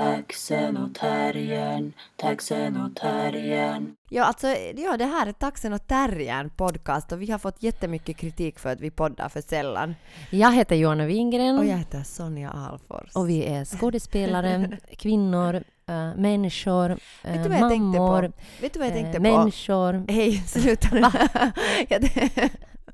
Taxen och terriern, taxen och terriern. Ja, alltså, ja, det här är Taxen och Terriern podcast och vi har fått jättemycket kritik för att vi poddar för sällan. Jag heter Johanna Wingren Och jag heter Sonja Alfors. och vi är skådespelare, kvinnor, äh, människor, Vet äh, du vad jag tänkte mammor, på? Vet du vad jag äh, tänkte på? människor. Hej, sluta nu.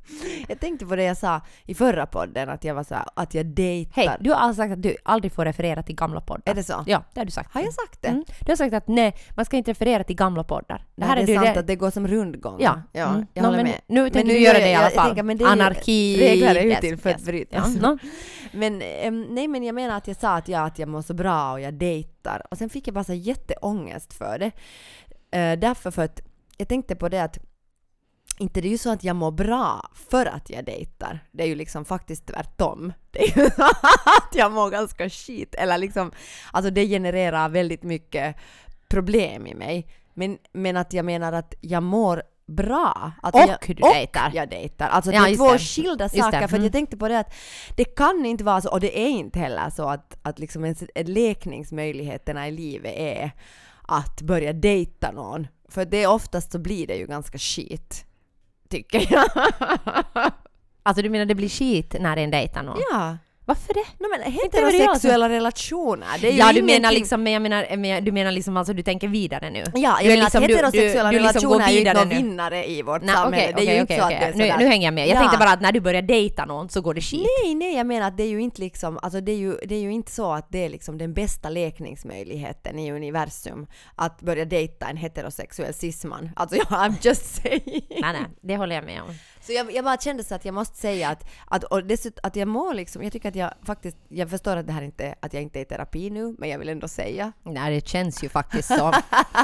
jag, tänkte på det jag sa i förra podden, att jag var så här, att jag dejtar. Hej, du har alltså sagt att du aldrig får referera till gamla poddar. Är det så? Ja, det har du sagt. Har jag sagt det? Mm. Du har sagt att nej, man ska inte referera till gamla poddar. Det här är du- sant att det går som rundgång. Ja. ja Mm. jag Nå, håller men med. nu tänker du gör göra det i alla fall. tänker, men det är Anarki. Regler är Yes, till för yes. att brytas. Ja, no. Men em, nej, men jag menar att jag sa att jag, att jag mår så bra och jag dejtar. Och sen fick jag bara så jätteångest för det. Eh, därför för att jag tänkte på det att inte det är ju så att jag mår bra för att jag dejtar. Det är ju liksom faktiskt tvärtom. Det är ju att jag mår ganska skit. Eller liksom, alltså det genererar väldigt mycket problem i mig. Men, men att jag menar att jag mår bra. Att Och jag, du dejtar. jag dejtar. Alltså Ja, det är två det. skilda saker. det. För Mm. jag tänkte på det att det kan inte vara så, och det är inte heller så att, att liksom ens lekningsmöjligheterna i livet är att börja dejta någon. För det är oftast så blir det ju ganska skit. Tycker jag. Alltså du menar det blir skit när en dejtar någon? ja. Varför det? No, men heterosexuella relationer, det är ju Ja, du ingenting... menar liksom, men jag menar, men du menar liksom alltså du tänker vidare nu? Ja, Du jag menar liksom- att du- heterosexuella du- du liksom går relationer är ju inte nu. vinnare i vårt Nej, samhälle. okej, det är ju okej, inte så att det är Nu, sådär- nu hänger jag med. Jag Ja. tänkte bara att när du börjar dejta någon så går det skit. Nej, nej, jag menar att det är ju inte liksom, alltså det är ju, det är ju inte så att det är liksom den bästa lekningsmöjligheten i universum att börja dejta en heterosexuell cisman. Alltså jag, I'm just saying. Nej, nej, det håller jag med om. Så jag, jag bara kände så att jag måste säga att, att, och dessutom, att jag mår liksom, jag tycker att jag faktiskt, jag förstår att det här inte, att jag inte är i terapi nu, men jag vill ändå säga. Nej, det känns ju faktiskt så.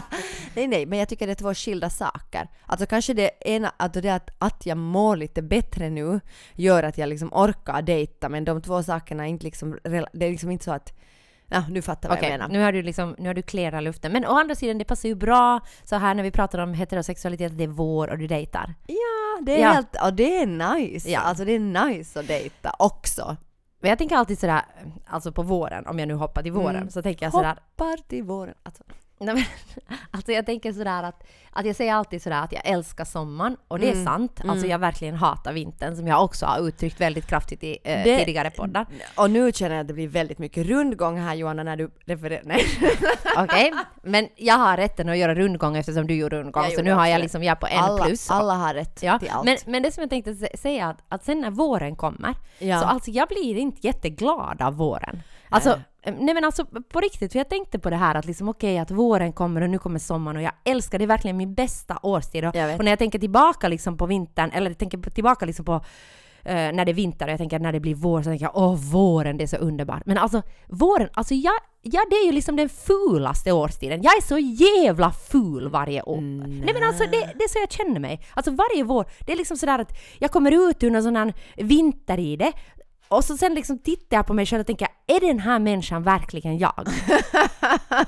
Nej, nej, men jag tycker det är två skilda saker. Alltså kanske det ena, alltså det att, att jag mår lite bättre nu gör att jag liksom orkar dejta, men de två sakerna är inte liksom, det är liksom inte så att, ja, du fattar vad Okej, jag menar. nu har du liksom, nu har du clearat luften. Men å andra sidan, det passar ju bra så här när vi pratar om heterosexualitet, det är vår och du dejtar. Ja, det är Ja. helt, och det är nice. Ja. Alltså det är nice att dejta också. Men jag tänker alltid sådär, alltså på våren, om jag nu hoppar till våren, Mm. så tänker jag sådär, Hoppar till våren. Alltså. Nej, men, alltså jag tänker sådär att, att jag säger alltid sådär att jag älskar sommaren och det är Mm, sant. Alltså jag verkligen hatar vintern som jag också har uttryckt väldigt kraftigt i eh, Det- tidigare poddar. Och nu känner jag att det blir väldigt mycket rundgång här Johanna när du refererar. Nej. Okej? Men jag har rätten att göra rundgång eftersom du gjorde rundgång. Jag så nu har jag liksom, jag är på en alla, plus. alla har rätt Ja, till allt. men, men det som jag tänkte sä- säga att, att sen när våren kommer, Ja. så alltså jag blir inte jätteglad av våren. Alltså. Nej men alltså på riktigt, för jag tänkte på det här att liksom okej att våren kommer och nu kommer sommaren och jag älskar det, är verkligen min bästa årstid. Och, när jag tänker tillbaka liksom på vintern, eller tänker tillbaka liksom på eh, när det är vinter och jag tänker när det blir vår så tänker jag åh våren det är så underbart. Men alltså våren, alltså jag, ja det är ju liksom den fulaste årstiden. Jag är så jävla ful varje år. Nej men alltså det, det är så jag känner mig. Alltså varje vår, det är liksom sådär att jag kommer ut ur någon sån här vinter i det och så sen liksom tittar jag på mig själv och tänker, är den här människan verkligen jag?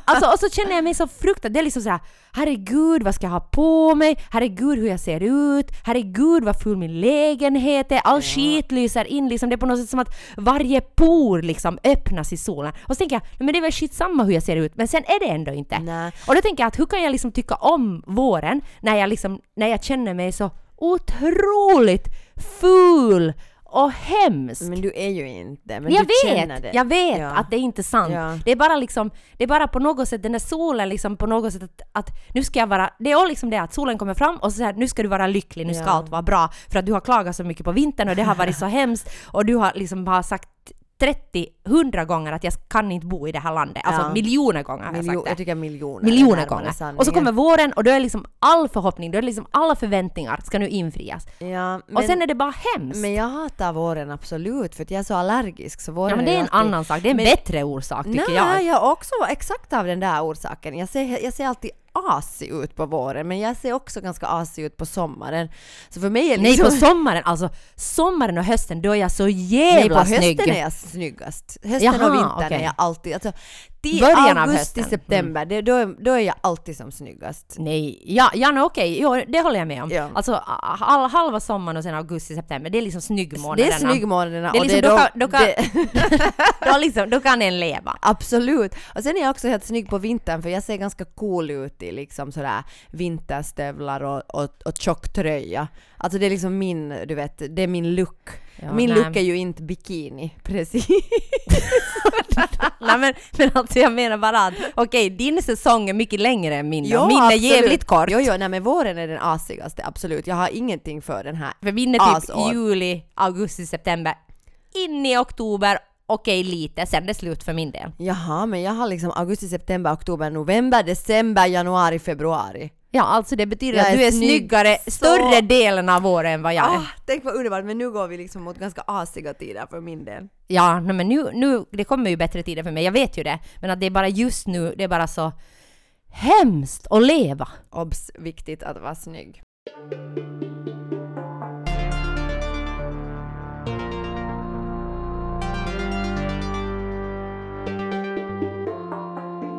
alltså, och så känner jag mig så fruktansvärt, det är liksom sådär, herregud vad ska jag ha på mig? Herregud hur jag ser ut? Herregud vad ful min lägenhet är? All skit lyser in liksom, det är på något sätt som att varje por liksom öppnas i solen. Och så tänker jag, "Nej, men det är väl skitsamma hur jag ser ut, men sen är det ändå inte. Nej. Och då tänker jag att hur kan jag liksom tycka om våren när jag liksom, när jag känner mig så otroligt ful och hemsk. Men du är ju inte. Men jag du känner vet, det. jag vet Ja. att det är inte sant. Ja. Det är bara liksom, det är bara på något sätt den där solen liksom på något sätt att, att nu ska jag vara, det är liksom det att solen kommer fram och så säger nu ska du vara lycklig, nu ska Ja. allt vara bra för att du har klagat så mycket på vintern och det har varit så hemskt och du har liksom bara sagt 30, 100 gånger att jag kan inte bo i det här landet. Alltså Ja. miljoner gånger har jag sagt det jag tycker miljoner. miljoner är gånger. sanningen. Och så kommer våren och då är liksom all förhoppning, då är liksom alla förväntningar ska nu infrias. Ja, men, och sen är det bara hemskt. men jag hatar våren absolut för att jag är så allergisk. Så våren ja men det är en ju alltid- annan sak, det är en Men- bättre orsak tycker Nej, jag. jag också exakt av den där orsaken. Jag ser, jag ser alltid asig ut på våren men jag ser också ganska asig ut på sommaren. Så för mig är Nej liksom... på sommaren, alltså sommaren och hösten då är jag så Nej, på jävla hösten snygg. är jag snyggast. Hösten Jaha, och vintern okej. är jag alltid... Alltså, Augusti, början av augusti, hösten. september, det, då, är, då är jag alltid som snyggast. Nej, ja, ja okej, jo, det håller jag med om. Ja. Alltså all, halva sommaren och sen augusti, september, det är liksom snyggmånaderna. Det är snyggmånaderna Det är och liksom, det är då, då, kan, då, kan, det, då, liksom, då kan en leva. Absolut. Och sen är jag också helt snygg på vintern för jag ser ganska cool ut i liksom sådär vinterstövlar och, och, och tjock tröja. Alltså det är liksom min, du vet, det är min look. Ja, min nej. look är ju inte bikini, precis. Nej men, men alltså jag menar bara att okej, din säsong är mycket längre än min. Ja, min är absolut. jävligt kort. Jo, jo, nej men våren är den asigaste, absolut. Jag har ingenting för den här. För min är typ Asår. juli, augusti, september. In i oktober, okej lite, sen är det slut för min del. Jaha, men jag har liksom augusti, september, oktober, november, december, januari, februari. Ja, alltså det betyder Jag att är du är snygg snyggare så- större delen av året än vad jag är. Ah, tänk vad underbart, men nu går vi liksom mot ganska asiga tider för min del. Ja, nej, men nu, nu, det kommer ju bättre tider för mig, jag vet ju det. Men att det är bara just nu, det är bara så hemskt att leva. Obs, viktigt att vara snygg.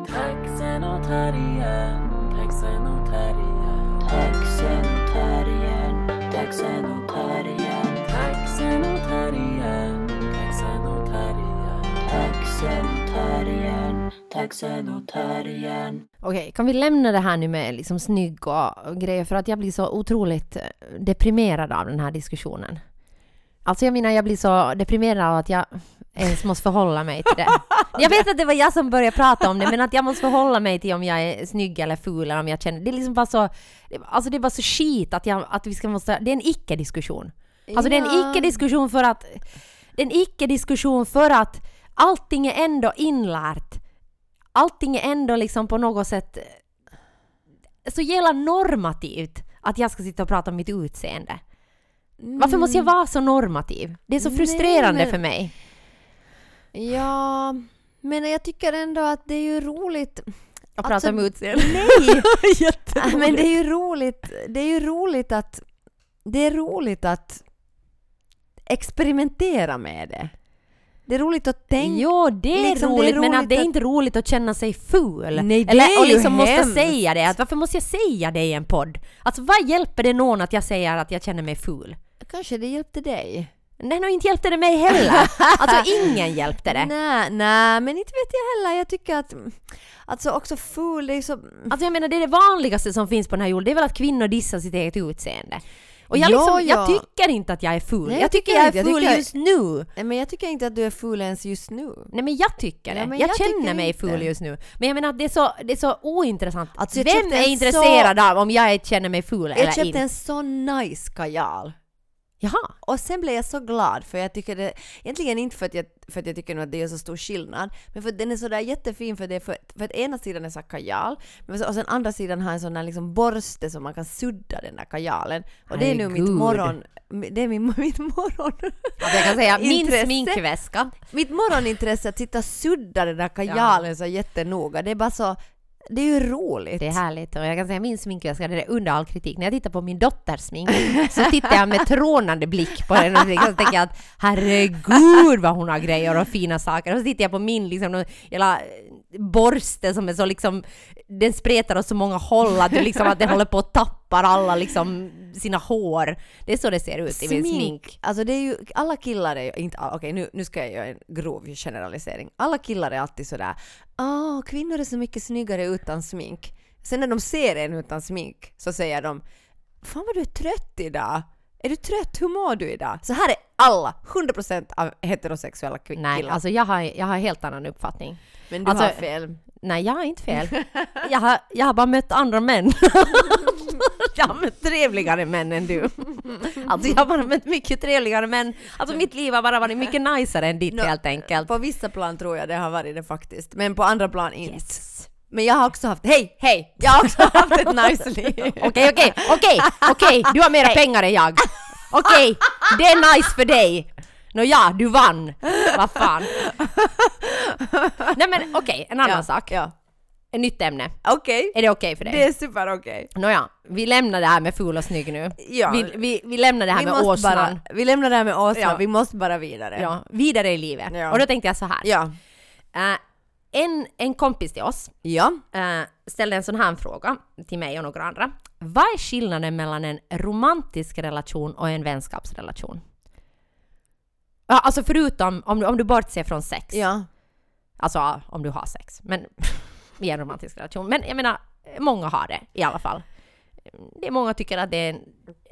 Taxen och terriern, taxen och terriern. Taxen och terriern, taxen och terriern. Taxen och terriern, taxen och terriern. Taxen och terriern, taxen och terriern. Okej, kan vi lämna det här nu med liksom snygg och, och grejer för att jag blir så otroligt eh, deprimerad av den här diskussionen. Alltså jag menar, jag blir så deprimerad av att jag ens måste förhålla mig till det. Jag vet att det var jag som började prata om det, men att jag måste förhålla mig till om jag är snygg eller ful eller om jag känner... Det är liksom bara så... Alltså det är bara så skit att, jag, att vi ska måste... Det är en icke-diskussion. Alltså det är en icke-diskussion för att... Det är en icke-diskussion för att allting är ändå inlärt. Allting är ändå liksom på något sätt så jävla normativt att jag ska sitta och prata om mitt utseende. Varför måste jag vara så normativ? Det är så Nej, frustrerande men- för mig. Ja, men jag tycker ändå att det är ju roligt. Att Alltså, prata om utseende. Nej! Men det är ju roligt. Det är ju roligt att det är roligt att experimentera med det. Det är roligt att tänka. Jo, det är, liksom, det är roligt, men att roligt det är inte roligt att känna sig ful. Nej, det Eller, är och ju liksom måste hemskt. säga det. Att varför måste jag säga det i en podd? Alltså vad hjälper det någon att jag säger att jag känner mig ful? Kanske det hjälpte dig. Nej, nog inte hjälpte det mig heller. Alltså ingen hjälpte det. Nej, nej, men inte vet jag heller. Jag tycker att alltså också ful, det är så... Alltså jag menar det är det vanligaste som finns på den här jorden, det är väl att kvinnor dissar sitt eget utseende. Och jag, Ja, liksom, ja. jag tycker inte att jag är ful. Nej, jag, jag tycker tycker jag är Jag ful tycker- just nu. Nej, Men jag tycker inte att du är ful ens just nu. Nej men jag tycker det. Ja, men jag, jag känner tycker mig inte. ful just nu. Men jag menar att det är så, det är så ointressant. Alltså, jag Vem köpte är intresserad av om jag känner mig ful Jag eller köpte inte? en så nice kajal. Jaha. Och sen blev jag så glad för jag tycker det, egentligen inte för att jag, för att jag tycker nog att det är så stor skillnad, men för att den är sådär jättefin för det för, för att ena sidan är så kajal, men så, och sen andra sidan har en sån där liksom borste som man kan sudda den där kajalen. Och det är nu mitt morgon, det är min, mitt morgon... Jag kan säga min sminkväska. Mitt morgonintresse att sitta och sudda den där kajalen så jättenoga, det är bara så, det är ju roligt. Det är härligt och jag kan säga min sminkväska det är under all kritik. När jag tittar på min dotters smink så tittar jag med trånande blick på den och så tänker jag att herregud vad hon har grejer och fina saker. Och så tittar jag på min liksom jävla borste som är så liksom den spretar åt så många håll att, det liksom, att den håller på att tappar alla liksom sina hår. Det är så det ser ut i min smink. Alltså det är ju, alla killar är ju, inte alla, okej nu, nu ska jag göra en grov generalisering. Alla killar är alltid sådär, åh kvinnor är så mycket snyggare utan smink. Sen när de ser en utan smink så säger de, fan vad du är trött idag. Är du trött? Hur mår du idag? Så här är alla, 100% av heterosexuella kvin- Nej, killar. alltså jag har, jag har helt annan uppfattning. Men du alltså- har fel. Nej, jag har inte fel. Jag har, jag har bara mött andra män. jag har mött trevligare män än du. Alltså jag har bara mött mycket trevligare män. Alltså mitt liv har bara varit mycket najsare än ditt Nå, helt enkelt. På vissa plan tror jag det har varit det faktiskt, men på andra plan inte. Yes. Men jag har också haft, hej, hej! Jag har också haft ett nice liv. Okej, okej, okej, okej, du har mera pengar än jag. Okej, det är nice för dig. Nå ja, du vann. Vad fan. Nej men okej, en annan ja, sak. Ja. Ett nytt ämne. Okej. Är det okej för dig? Det är super okej. Nåja, vi lämnar det här med ful och snygg nu. Ja. Vi, vi, vi lämnar det här Vi med åsnan. bara, vi lämnar det här med åsnan, Ja. vi måste bara vidare. Ja, vidare i livet. Ja. Och då tänkte jag så här. Ja. Äh, en, en kompis till oss Ja. eh, ställde en sån här fråga till mig och några andra. Vad är skillnaden mellan en romantisk relation och en vänskapsrelation? Ja, alltså förutom om om du bortser från sex. Ja. Alltså om du har sex. Men i en romantisk relation. Men jag menar, många har det i alla fall. Det är många tycker att det är en,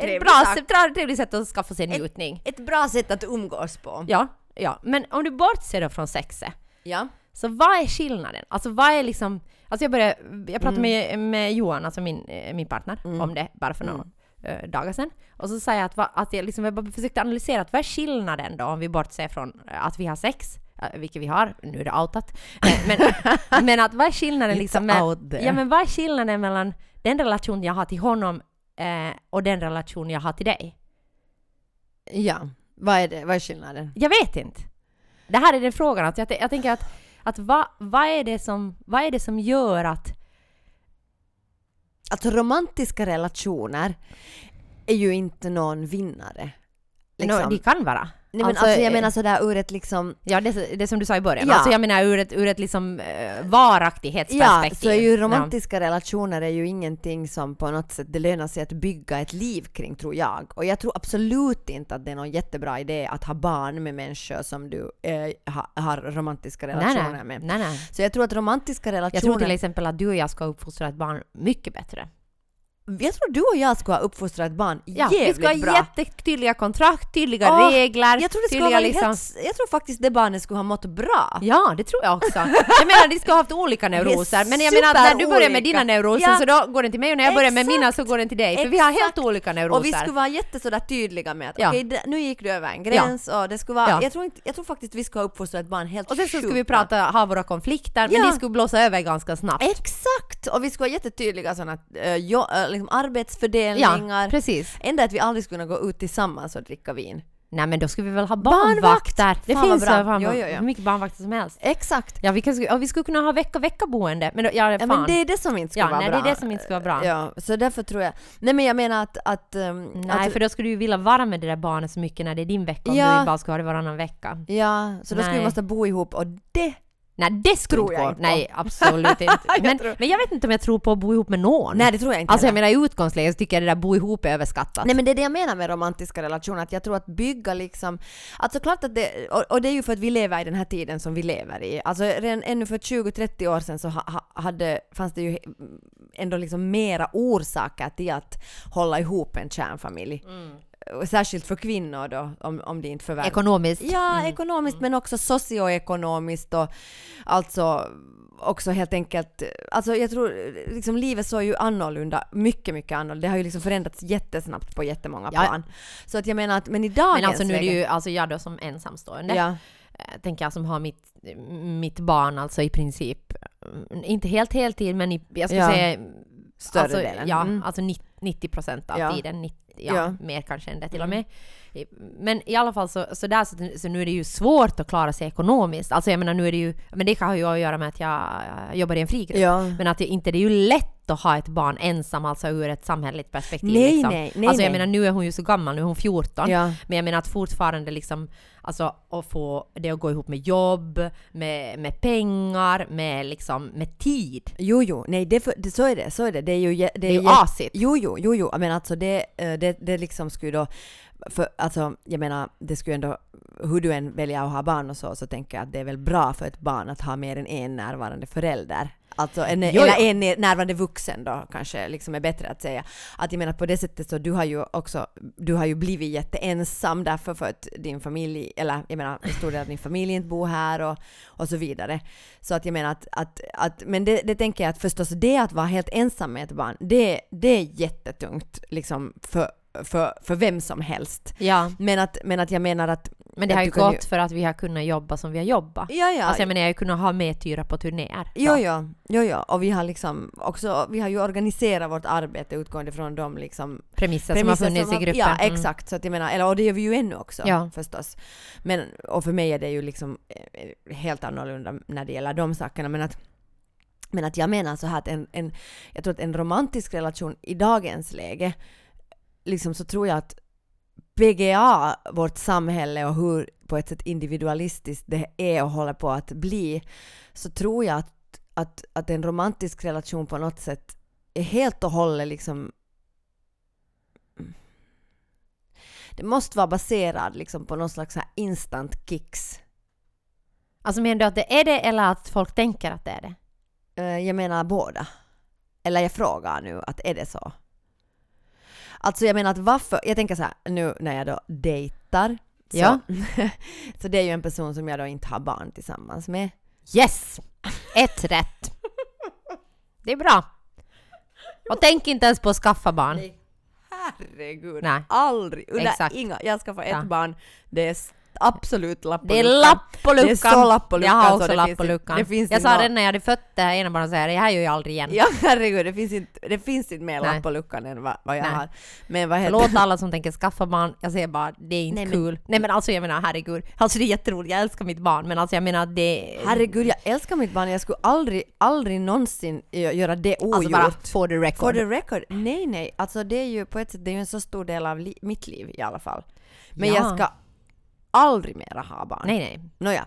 ett bra sätt, trevligt sätt att skaffa sig njutning. Ett bra sätt att umgås på. Ja, ja. Men om du bortser då från sexet. Ja. Så vad är skillnaden? Alltså vad är liksom... Alltså jag började... Jag pratade med, med Johan, alltså min, eh, min partner, om det bara för några eh, dagar sedan. Och så sa jag att, att jag liksom jag bara försökte analysera att vad är skillnaden då om vi bortser från eh, att vi har sex, vilket vi har, nu är det outat. Men, men att vad är skillnaden liksom med. Ja men vad är skillnaden mellan den relation jag har till honom eh, och den relation jag har till dig? Ja. Vad är det? Vad är skillnaden? Jag vet inte. Det här är den frågan. Att jag, jag tänker att, att vad, vad, är det som, vad är det som gör att... Alltså romantiska relationer är ju inte någon vinnare. Liksom. No, det kan vara. Nej men alltså, jag menar sådär ur ett liksom Ja, det, det som du sa i början. Ja. Alltså jag menar ur ett, ur ett liksom eh, Ja, varaktighetsperspektiv. så är ju romantiska relationer är ju ingenting som på något sätt det lönar sig att bygga ett liv kring tror jag. Och jag tror absolut inte att det är någon jättebra idé att ha barn med människor som du eh, ha, har romantiska Nej, relationer nej, med. nej, nej. Så jag tror att romantiska relationer... Jag tror till exempel att du och jag ska uppfostra ett barn mycket bättre. Jag tror du och jag ska ha uppfostrat barn Ja, jävligt vi ska ha bra. jättetydliga kontrakt, tydliga Åh, regler, jag tror det skulle tydliga liksom... helt, Jag tror faktiskt det barnet skulle ha mått bra. Ja, det tror jag också. Jag menar, de ska ha haft olika neuroser. Men jag menar att när du börjar med dina neuroser Ja. så då går den till mig och när jag börjar med mina så går den till dig. För vi har helt Exakt. olika neuroser. Och vi skulle vara jättesådär tydliga med att Ja. okej, det- nu gick du över en gräns och det skulle vara... Ja. Jag, tror inte, jag tror faktiskt vi ska ha uppfostrat ett barn helt Och sen så sjukt vi bra. prata, ha våra konflikter, men Ja. de skulle blåsa över ganska snabbt. Exakt! Och vi ska vara jättetydliga sådana uh, jo, uh, liksom Ja, arbetsfördelningar. precis. Enda att vi aldrig skulle kunna gå ut tillsammans och dricka vin. Nej men då skulle vi väl ha Barnvakt! barnvakter. Det Fan, finns bra. fan Jo, jo, jo. hur mycket barnvakter som helst. Exakt! Ja, vi, kan, ja, vi skulle kunna ha vecka-vecka-boende. Men då, ja, Ja, men det är det som inte ska ja, vara nej, bra. det är det som inte ska vara bra. Ja, så därför tror jag... Nej men jag menar att... att um, Nej, att, för då skulle du ju vilja vara med det där barnet så mycket när det är din vecka om Ja. du bara ska ha det varannan vecka. Ja, så då skulle vi Nej. måste bo ihop och det... Nej, det skulle Tror jag inte på. Nej, absolut inte. Men, tror- men jag vet inte om jag tror på att bo ihop med någon. Nej det tror jag inte Alltså jag menar i utgångsläget så tycker jag det där bo ihop är överskattat. Nej men det är det jag menar med romantiska relationer, att jag tror att bygga liksom... Alltså klart att det... Och, och det är ju för att vi lever i den här tiden som vi lever i. Alltså redan ännu för 20-30 år sedan så ha, ha, hade, fanns det ju ändå liksom mera orsaker till att hålla ihop en kärnfamilj. Och Särskilt för kvinnor då, om, om det inte förvärvar Ekonomiskt. Ja, Mm. ekonomiskt men också socioekonomiskt och alltså också helt enkelt, alltså jag tror liksom livet såg ju annorlunda, mycket mycket annorlunda. Det har ju liksom förändrats jättesnabbt på jättemånga Ja. plan. Så att jag menar att, men i dagens Men alltså nu är det ju, alltså jag då som ensamstående, Ja, eh, tänker jag som har mitt, mitt barn alltså i princip, mm, inte helt heltid men i, jag skulle Ja. säga större alltså, delen. Ja, Mm. alltså 90 procent av Ja. tiden. 90, ja, Ja. mer kanske än det till och Mm. med. Men i alla fall så, så där så, så nu är det ju svårt att klara sig ekonomiskt. Alltså jag menar nu är det ju, men det har ju att göra med att jag jobbar i en frigrupp. ja. Men att det inte det är ju lätt att ha ett barn ensam, alltså ur ett samhälleligt perspektiv. Nej, liksom. nej, nej, Alltså jag nej. menar nu är hon ju så gammal, nu är hon 14. ja. Men jag menar att fortfarande liksom, alltså att få det att gå ihop med jobb, med, med pengar, med liksom, med tid. Jo, jo, nej, det, för, det, så är det, så är det. Det är ju... jä- Det är ju asigt. Jo, jo, jo, jo, men alltså det, eh, det, det liksom skulle då, för alltså jag menar, det skulle ändå, hur du än väljer att ha barn och så, så tänker jag att det är väl bra för ett barn att ha mer än en närvarande förälder. Alltså, en, Jo, eller jo. en närvarande vuxen då kanske liksom är bättre att säga. Att jag menar på det sättet så du har ju också, du har ju blivit jätteensam därför för att din familj, eller jag menar en stor del av din familj inte bor här och, och så vidare. Så att jag menar att, att, att men det, det tänker jag att förstås det att vara helt ensam med ett barn, det, det är jättetungt liksom för, för, för vem som helst. Ja, Men att, men att jag menar att... men det har ju gått för att vi har kunnat jobba som vi har jobbat. Ja, ja. Alltså jag menar jag har ju kunnat ha medtyra på turnéer. Så. jo, jo, jo. Och vi har liksom också, vi har ju organiserat vårt arbete utgående från de liksom Premisser, som har funnits som i gruppen. Ja, Mm. exakt. Så att jag menar, eller och det gör vi ju ännu också Ja. förstås. Men, och för mig är det ju liksom eh, helt annorlunda när det gäller de sakerna. Men att, men att jag menar så här att en, en, jag tror att en romantisk relation i dagens läge, liksom så tror jag att PGA, vårt samhälle och hur på ett sätt individualistiskt det är och håller på att bli, så tror jag att, att, att en romantisk relation på något sätt är helt och hållet liksom det måste vara baserad liksom på någon slags här instant kicks. Alltså menar du att det är det eller att folk tänker att det är det? Eh, Jag menar båda. Eller jag frågar nu att är det så? Alltså jag menar att varför, jag tänker så här nu när jag då dejtar. Så, Ja. så det är ju en person som jag då inte har barn tillsammans med. Yes! Ett rätt. Det är bra. Och tänk inte ens på att skaffa barn. Herregud, Nej. aldrig, under Exakt. inga, jag ska få ett Ja. barn, det är absolut lapp på Det är luckan. lapp på luckan. Det är så lapp på luckan Jag har så också det lapp finns på inte- luckan. det finns jag sa det när jag hade fött det här ena barnet så här, det här gör jag aldrig igen. Ja herregud, det finns inte, det finns inte mer Nej. lapp på luckan än vad, vad jag Nej. har. Men vad heter Förlåt alla som tänker skaffa barn, jag säger bara det är inte Nej, kul. Nej men alltså jag menar herregud, alltså det är jätteroligt, jag älskar mitt barn men alltså jag menar det... Herregud, jag älskar mitt barn. Jag skulle aldrig, aldrig någonsin gö- göra det ogjort. Alltså bara for the record. For the record. Nej, nej. Alltså det är ju på ett sätt, det är ju en så stor del av li- mitt liv i alla fall. Men Ja. jag ska aldrig mera ha barn. Nej nej. Nåja.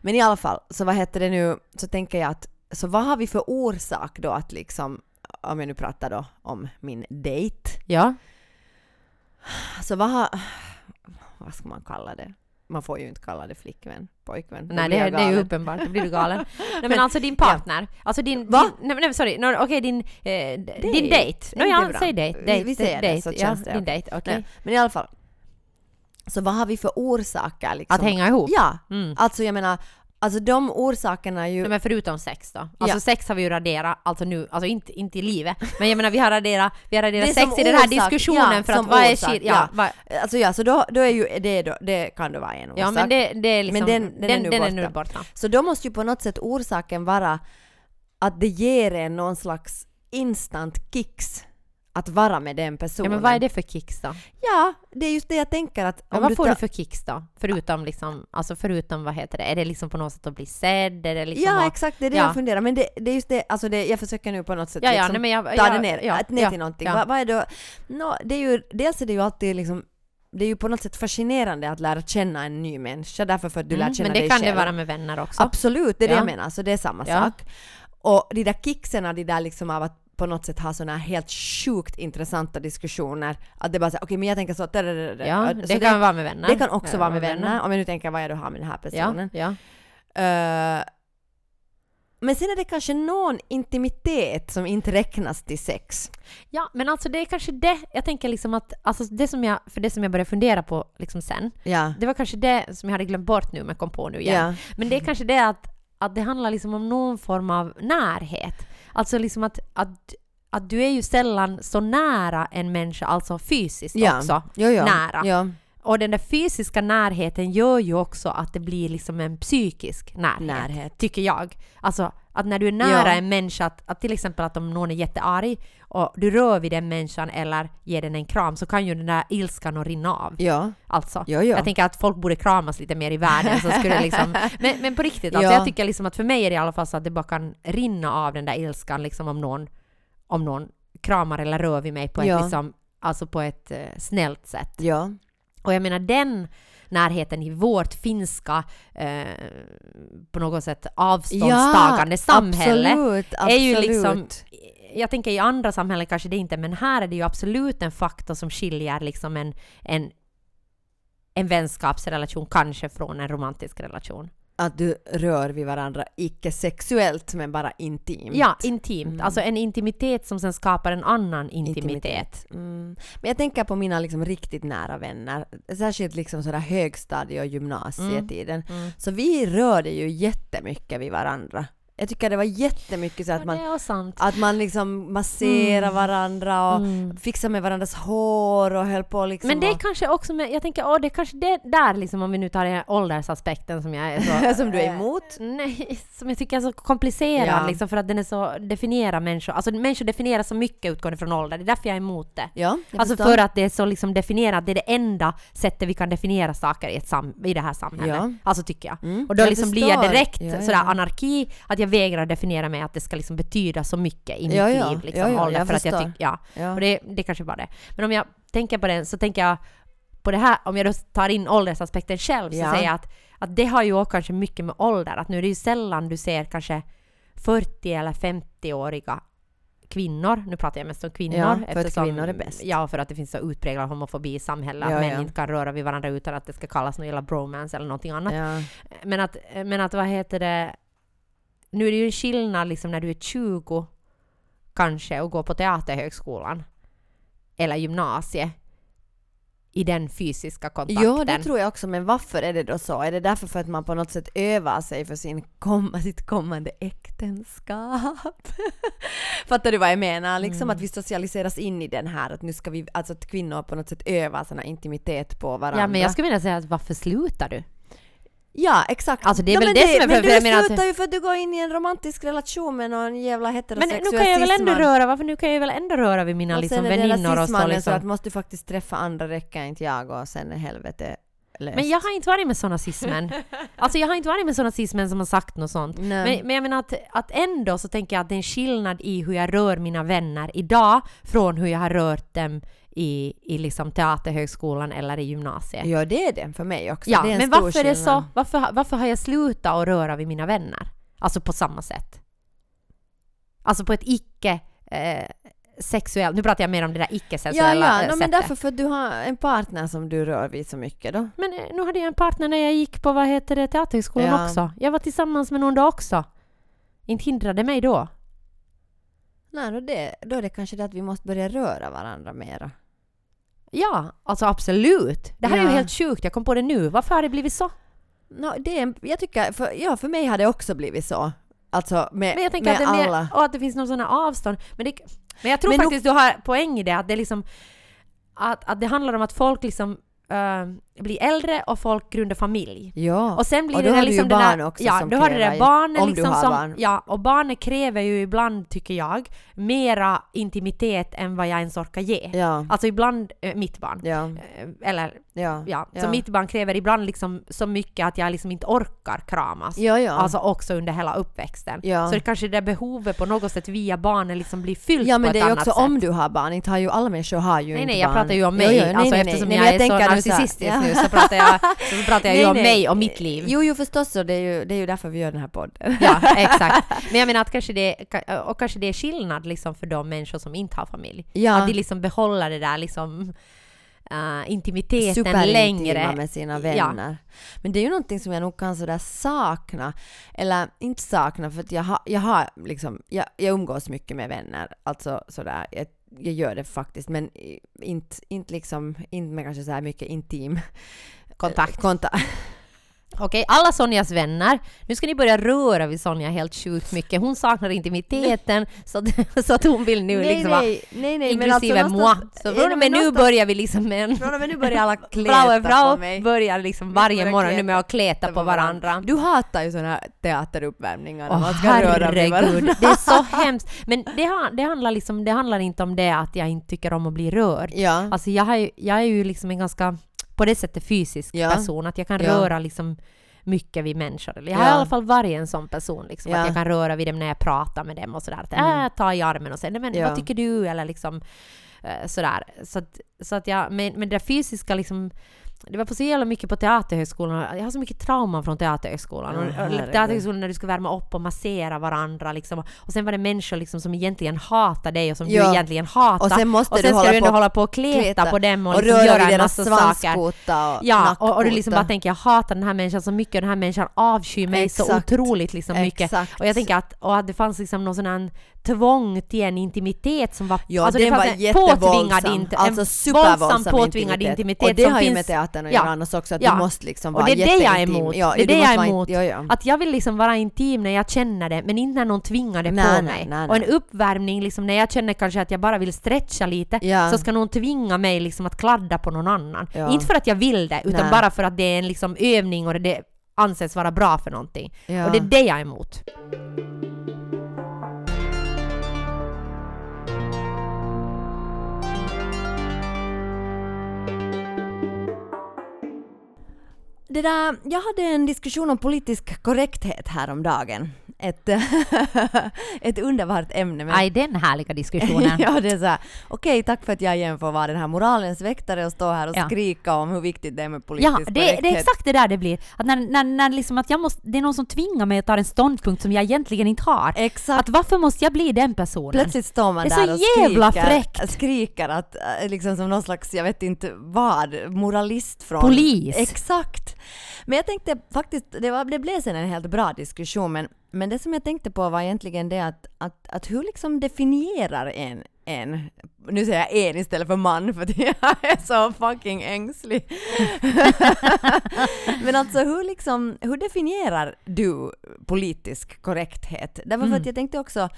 Men i alla fall, så vad heter det nu, så tänker jag att, så vad har vi för orsak då att liksom, om jag nu pratar då om min dejt, Ja. så vad har, vad ska man kalla det? Man får ju inte kalla det flickvän, pojkvän. Nej det, det är ju uppenbart, då blir du galen. nej men alltså din partner, alltså din... Va? Din, nej, nej sorry, no, okej din, eh, din dejt. No, ja, bra. säg dejt. Vi- dejt vi säger det, så ja, känns det din dejt, okej. Nej, men i alla fall. Så vad har vi för orsaker liksom? Att hänga ihop? Ja, Mm. alltså jag menar, alltså de orsakerna är ju... Nej, men förutom sex då? Alltså Ja. sex har vi ju raderat, alltså nu, alltså inte, inte i livet, men jag menar vi har raderat, vi har raderat sex i den här diskussionen ja, för att vad är skit, ja. ja, Alltså ja, så då, då är ju det då, det kan då vara en orsak. ja men det, det är liksom, Men den- den är nu den är borta. nu borta. Så då måste ju på något sätt orsaken vara att det ger en någon slags instant kicks att vara med den Ja personen. men vad är det för kicks då? Ja, det är just det jag tänker att Ja, om vad får du för kicks då? Förutom liksom, alltså förutom vad heter det, är det liksom på något sätt att bli sedd? Är det liksom Ja att, exakt, det är det ja. jag funderar. Men det, det är just det, alltså det, jag försöker nu på något sätt Ja, ja, liksom nej, men jag, ta jag, det ner, ja, ner ja, till någonting. ja. Vad, vad är då? Nå, det är ju, dels är det ju alltid liksom det är ju på något sätt fascinerande att lära känna en ny människa därför för att du lär Mm, känna Men det dig kan själv. det vara med vänner också. Absolut, det är det Ja. jag menar. Så det är samma Ja. sak. Och de där kicksen, de där liksom av att på något sätt ha såna här helt sjukt intressanta diskussioner. Att det bara säger okej men jag tänker så... da, da, da. Ja, Så det kan vara med vänner. det kan också Ja, vara med vänner. Om jag nu tänker vad jag då har med den här personen. Ja. Eh, men sen är det kanske någon intimitet som inte räknas till sex. ja, men alltså det är kanske det, jag tänker liksom att, alltså det som jag, för det som jag började fundera på liksom sen, Ja. det var kanske det som jag hade glömt bort nu men kom på nu igen. Ja. Men det är kanske det att, att det handlar liksom om någon form av närhet. Alltså liksom att, att, att du är ju sällan så nära en människa, alltså fysiskt Ja. också, Jo, jo. nära. Ja. Och den där fysiska närheten gör ju också att det blir liksom en psykisk närhet. Närhet. Tycker jag. Alltså att när du är nära Ja. en människa, att, att till exempel att om någon är jättearg och du rör vid den människan eller ger den en kram så kan ju den där ilskan rinna av. Ja. Alltså. Jo, jo. Jag tänker att folk borde kramas lite mer i världen så skulle liksom... Men, men på riktigt, alltså Ja. jag tycker liksom att för mig är det i alla fall så att det bara kan rinna av den där ilskan liksom om någon, om någon kramar eller rör vid mig på ett Ja. liksom, alltså på ett eh, snällt sätt. Ja. Och jag menar den närheten i vårt finska eh, på något sätt avståndstagande samhälle Absolut, är ju absolut. liksom jag tänker i andra samhällen kanske det inte, men här är det ju absolut en faktor som skiljer liksom en, en, en vänskapsrelation kanske från en romantisk relation. Att du rör vid varandra, icke sexuellt men bara intimt. Ja, intimt. Mm. Alltså en intimitet som sen skapar en annan intimitet. Mm. Men jag tänker på mina liksom riktigt nära vänner, särskilt liksom sådär högstadie och gymnasietiden. Mm. Så vi rörde ju jättemycket vid varandra. Jag tycker det var jättemycket så att man, att man liksom masserar Mm. varandra och Mm. fixar med varandras hår och höll på liksom Men det är och, kanske också med, jag tänker, åh, det är kanske det där liksom om vi nu tar den här åldersaspekten som jag är så... som du är eh, emot. Nej, som jag tycker är så komplicerad Ja. liksom för att den är så, definierar människor, alltså människor definierar så mycket utgående från ålder, det är därför jag är emot det. Ja, Alltså förstår. för att det är så liksom definierat, det är det enda sättet vi kan definiera saker i, ett sam i det här samhället. Ja. Alltså tycker jag. Mm, Och då jag liksom blir jag förstår. direkt ja. sådär anarki, att jag vägrar definiera mig att det ska liksom betyda så mycket i mitt Ja, ja. liv. Liksom, Ja, ja, jag för att jag tycker, ja. Och det, det kanske bara det. Men om jag tänker på det så tänker jag på det här, om jag då tar in åldersaspekten själv, så säger jag att, att det har ju också kanske mycket med ålder, att nu är det ju sällan du ser kanske 40 eller 50-åriga kvinnor, nu pratar jag mest om kvinnor. Ja, för att kvinnor är bäst. Ja, för att det finns så utpräglad homofobi i samhället, Ja, att män ja. inte kan röra vid varandra utan att det ska kallas någon jävla bromance eller någonting annat. Ja. Men att, men att vad heter det, nu är det ju en skillnad liksom när du är 20 kanske och går på teaterhögskolan eller gymnasiet i den fysiska kontakten. Jo, det tror jag också, men varför är det då så? Är det därför för att man på något sätt övar sig för sin kom sitt kommande äktenskap? Fattar du vad jag menar? Liksom Mm. att vi socialiseras in i den här, att nu ska vi, alltså att kvinnor på något sätt övar här intimitet på varandra. Ja, men jag skulle vilja säga att varför slutar du? Ja, exakt. Alltså, det är Ja, väl men det som är Men för- du jag menar att- slutar ju för att du går in i en romantisk relation med någon jävla Men heterosexuell nu kan jag väl ändå cisman. röra, varför nu kan jag väl ändå röra vid mina Och liksom det väninnor och så rasismannen så liksom. att måste du faktiskt träffa andra räcker inte jag och sen är helvete löst. Men jag har inte varit med såna cismän. Alltså jag har inte varit med såna cismän som har sagt något sånt. Nej. Men, men jag menar att, att ändå så tänker jag att det är en skillnad i hur jag rör mina vänner idag från hur jag har rört dem i, i liksom teaterhögskolan eller i gymnasiet. Ja, det är det för mig också. Ja, men varför är det så? Varför, varför har jag slutat att röra vid mina vänner? Alltså på samma sätt. Alltså på ett icke eh, sexuellt, nu pratar jag mer om det där Ja, icke-sexuella ja, eh, no, men sättet. därför för att du har en partner som du rör vid så mycket då. Men eh, nu hade jag en partner när jag gick på vad heter det, teaterhögskolan Ja. också. Jag var tillsammans med någon då också. Inte hindrade mig då. Nej, då, det, då är det kanske det att vi måste börja röra varandra mera. Ja, alltså absolut. Det här är Ja. ju helt sjukt, jag kom på det nu. Varför har det blivit så? No, det är, en- jag tycker, för, ja, för mig har det också blivit så. Alltså med, Men jag tänker med att det är alla. mer, och att det finns någon sådana avstånd. Men, det, men jag tror Men nog- faktiskt du har poäng i det, att det liksom att, att det handlar om att folk liksom äh, blir äldre och folk grundar familj. Ja. Och sen blir Och det då där har du ju liksom det barn där, också ja, som då har du det kräver där ju- om du liksom har som, barn. ja, och barnet kräver ju ibland, tycker jag, mera intimitet än vad jag ens orkar ge. Ja. Alltså ibland, äh, mitt barn. Ja. Eh, Eller Ja. ja, Ja. så mitt barn kräver ibland liksom så mycket att jag liksom inte orkar kramas. Ja, ja. Alltså också under hela uppväxten. Ja. Så det kanske det behovet på något sätt via barnen liksom blir fyllt ja på men ett det är ju annat också sätt. om du har barn, inte har ju alla människor har ju Nej inte nej, jag barn. pratar ju om Jo, mig. jo, nej, alltså nej, nej. eftersom Nej, jag men är så så narcissistisk Ja. nu så pratar jag, så pratar jag ju Nej, om nej. mig och mitt liv. Jo, jo förstås, så det är ju, det är ju därför vi gör den här podden. Ja, exakt. Men jag menar att kanske det, och kanske det är skillnad liksom för de människor som inte har familj. Ja. Att de liksom behåller det där liksom uh, intimiteten längre. med sina Ja. vänner. Men det är ju någonting som jag nog kan sådär sakna, eller inte sakna för att jag har, jag har liksom, jag, jag umgås mycket med vänner, alltså sådär, jag, jag gör det faktiskt, men inte, inte liksom, inte med kanske så här mycket intim Kontakt. kontakt. Okej, alla Sonjas vänner. Nu ska ni börja röra vid Sonja helt sjukt mycket. Hon saknar intimiteten så att, så att hon vill nu nej, liksom nej, nej, nej, inklusive men alltså moi. Så från och med nu börjar vi liksom med en... Från och med nu börjar alla kleta Frau på mig. börjar liksom varje morgon nu med att kleta på varandra. Du hatar ju sådana här teateruppvärmningar när Åh man ska röra vid varandra. herregud, det är så hemskt. Men det, det, handlar liksom, det handlar inte om det att jag inte tycker om att bli rörd. Ja. Alltså jag, har jag är ju liksom en ganska, på det sättet fysisk Ja. person, att jag kan Ja. röra liksom mycket vid människor. Jag har Ja. i alla fall varit en sån person, liksom, Ja. att jag kan röra vid dem när jag pratar med dem och sådär. Att, Mm. äh, ta i armen och säga "Nej, men vad tycker du? Eller liksom eh, sådär. Så att, så att jag, men, men det fysiska liksom det var på så jävla mycket på teaterhögskolan. Jag har så mycket trauma från teaterhögskolan. Ja, och, och herregud. teaterhögskolan när du ska värma upp och massera varandra. Liksom. Och sen var det människor liksom som egentligen hatar dig och som Ja. du egentligen hatar. Och sen måste och sen du ska hålla du ändå på- hålla på och kleta, kleta på dem och, och liksom göra en massa saker. och Ja, och, och du liksom bara tänker jag hatar den här människan så mycket och den här människan avskyr mig så Exakt. otroligt liksom mycket. Exakt. Och jag tänker att, och att det fanns liksom någon sån här tvång till en intimitet som var... Ja, alltså fanns var en påtvingad inte- alltså en supervåldsam våldsam påtvingad intimitet, Och det har ju finns- med teatern att Ja. göra annars också, att Ja. du måste liksom Och vara det är det jag är jätteintim. emot. Ja, det är det jag är emot. Ja, ja. Att jag vill liksom vara intim när jag känner det, men inte när någon tvingar det Nej, på nej, mig. nej, Och en uppvärmning, liksom, när jag känner kanske att jag bara vill stretcha lite, Ja. så ska någon tvinga mig liksom att kladda på någon annan. Inte för att jag vill det, utan bara för att det är en liksom övning och det anses vara bra för någonting. Och det är det jag är emot. Det där, jag hade en diskussion om politisk korrekthet häromdagen ett, ett underbart ämne. Men Aj, den härliga diskussionen. ja, det är så här, okej, tack för att jag igen får vara den här moralens väktare och stå här och Ja. skrika om hur viktigt det är med politisk Ja, det, det är exakt det där det blir. Att när, när, när liksom att jag måste, det är någon som tvingar mig att ta en ståndpunkt som jag egentligen inte har. Exakt. Att varför måste jag bli den personen? Plötsligt står man Det är där så och jävla skriker, fräckt. skriker att, äh, liksom som någon slags, jag vet inte vad, moralist från... Polis. Exakt. Men jag tänkte faktiskt, det, var, det blev sen en helt bra diskussion, men, men det som jag tänkte på var egentligen det att, att, att hur liksom definierar en, en, nu säger jag en istället för man för att jag är så fucking ängslig. Men alltså hur, liksom, hur definierar du politisk korrekthet? Därför för att jag tänkte också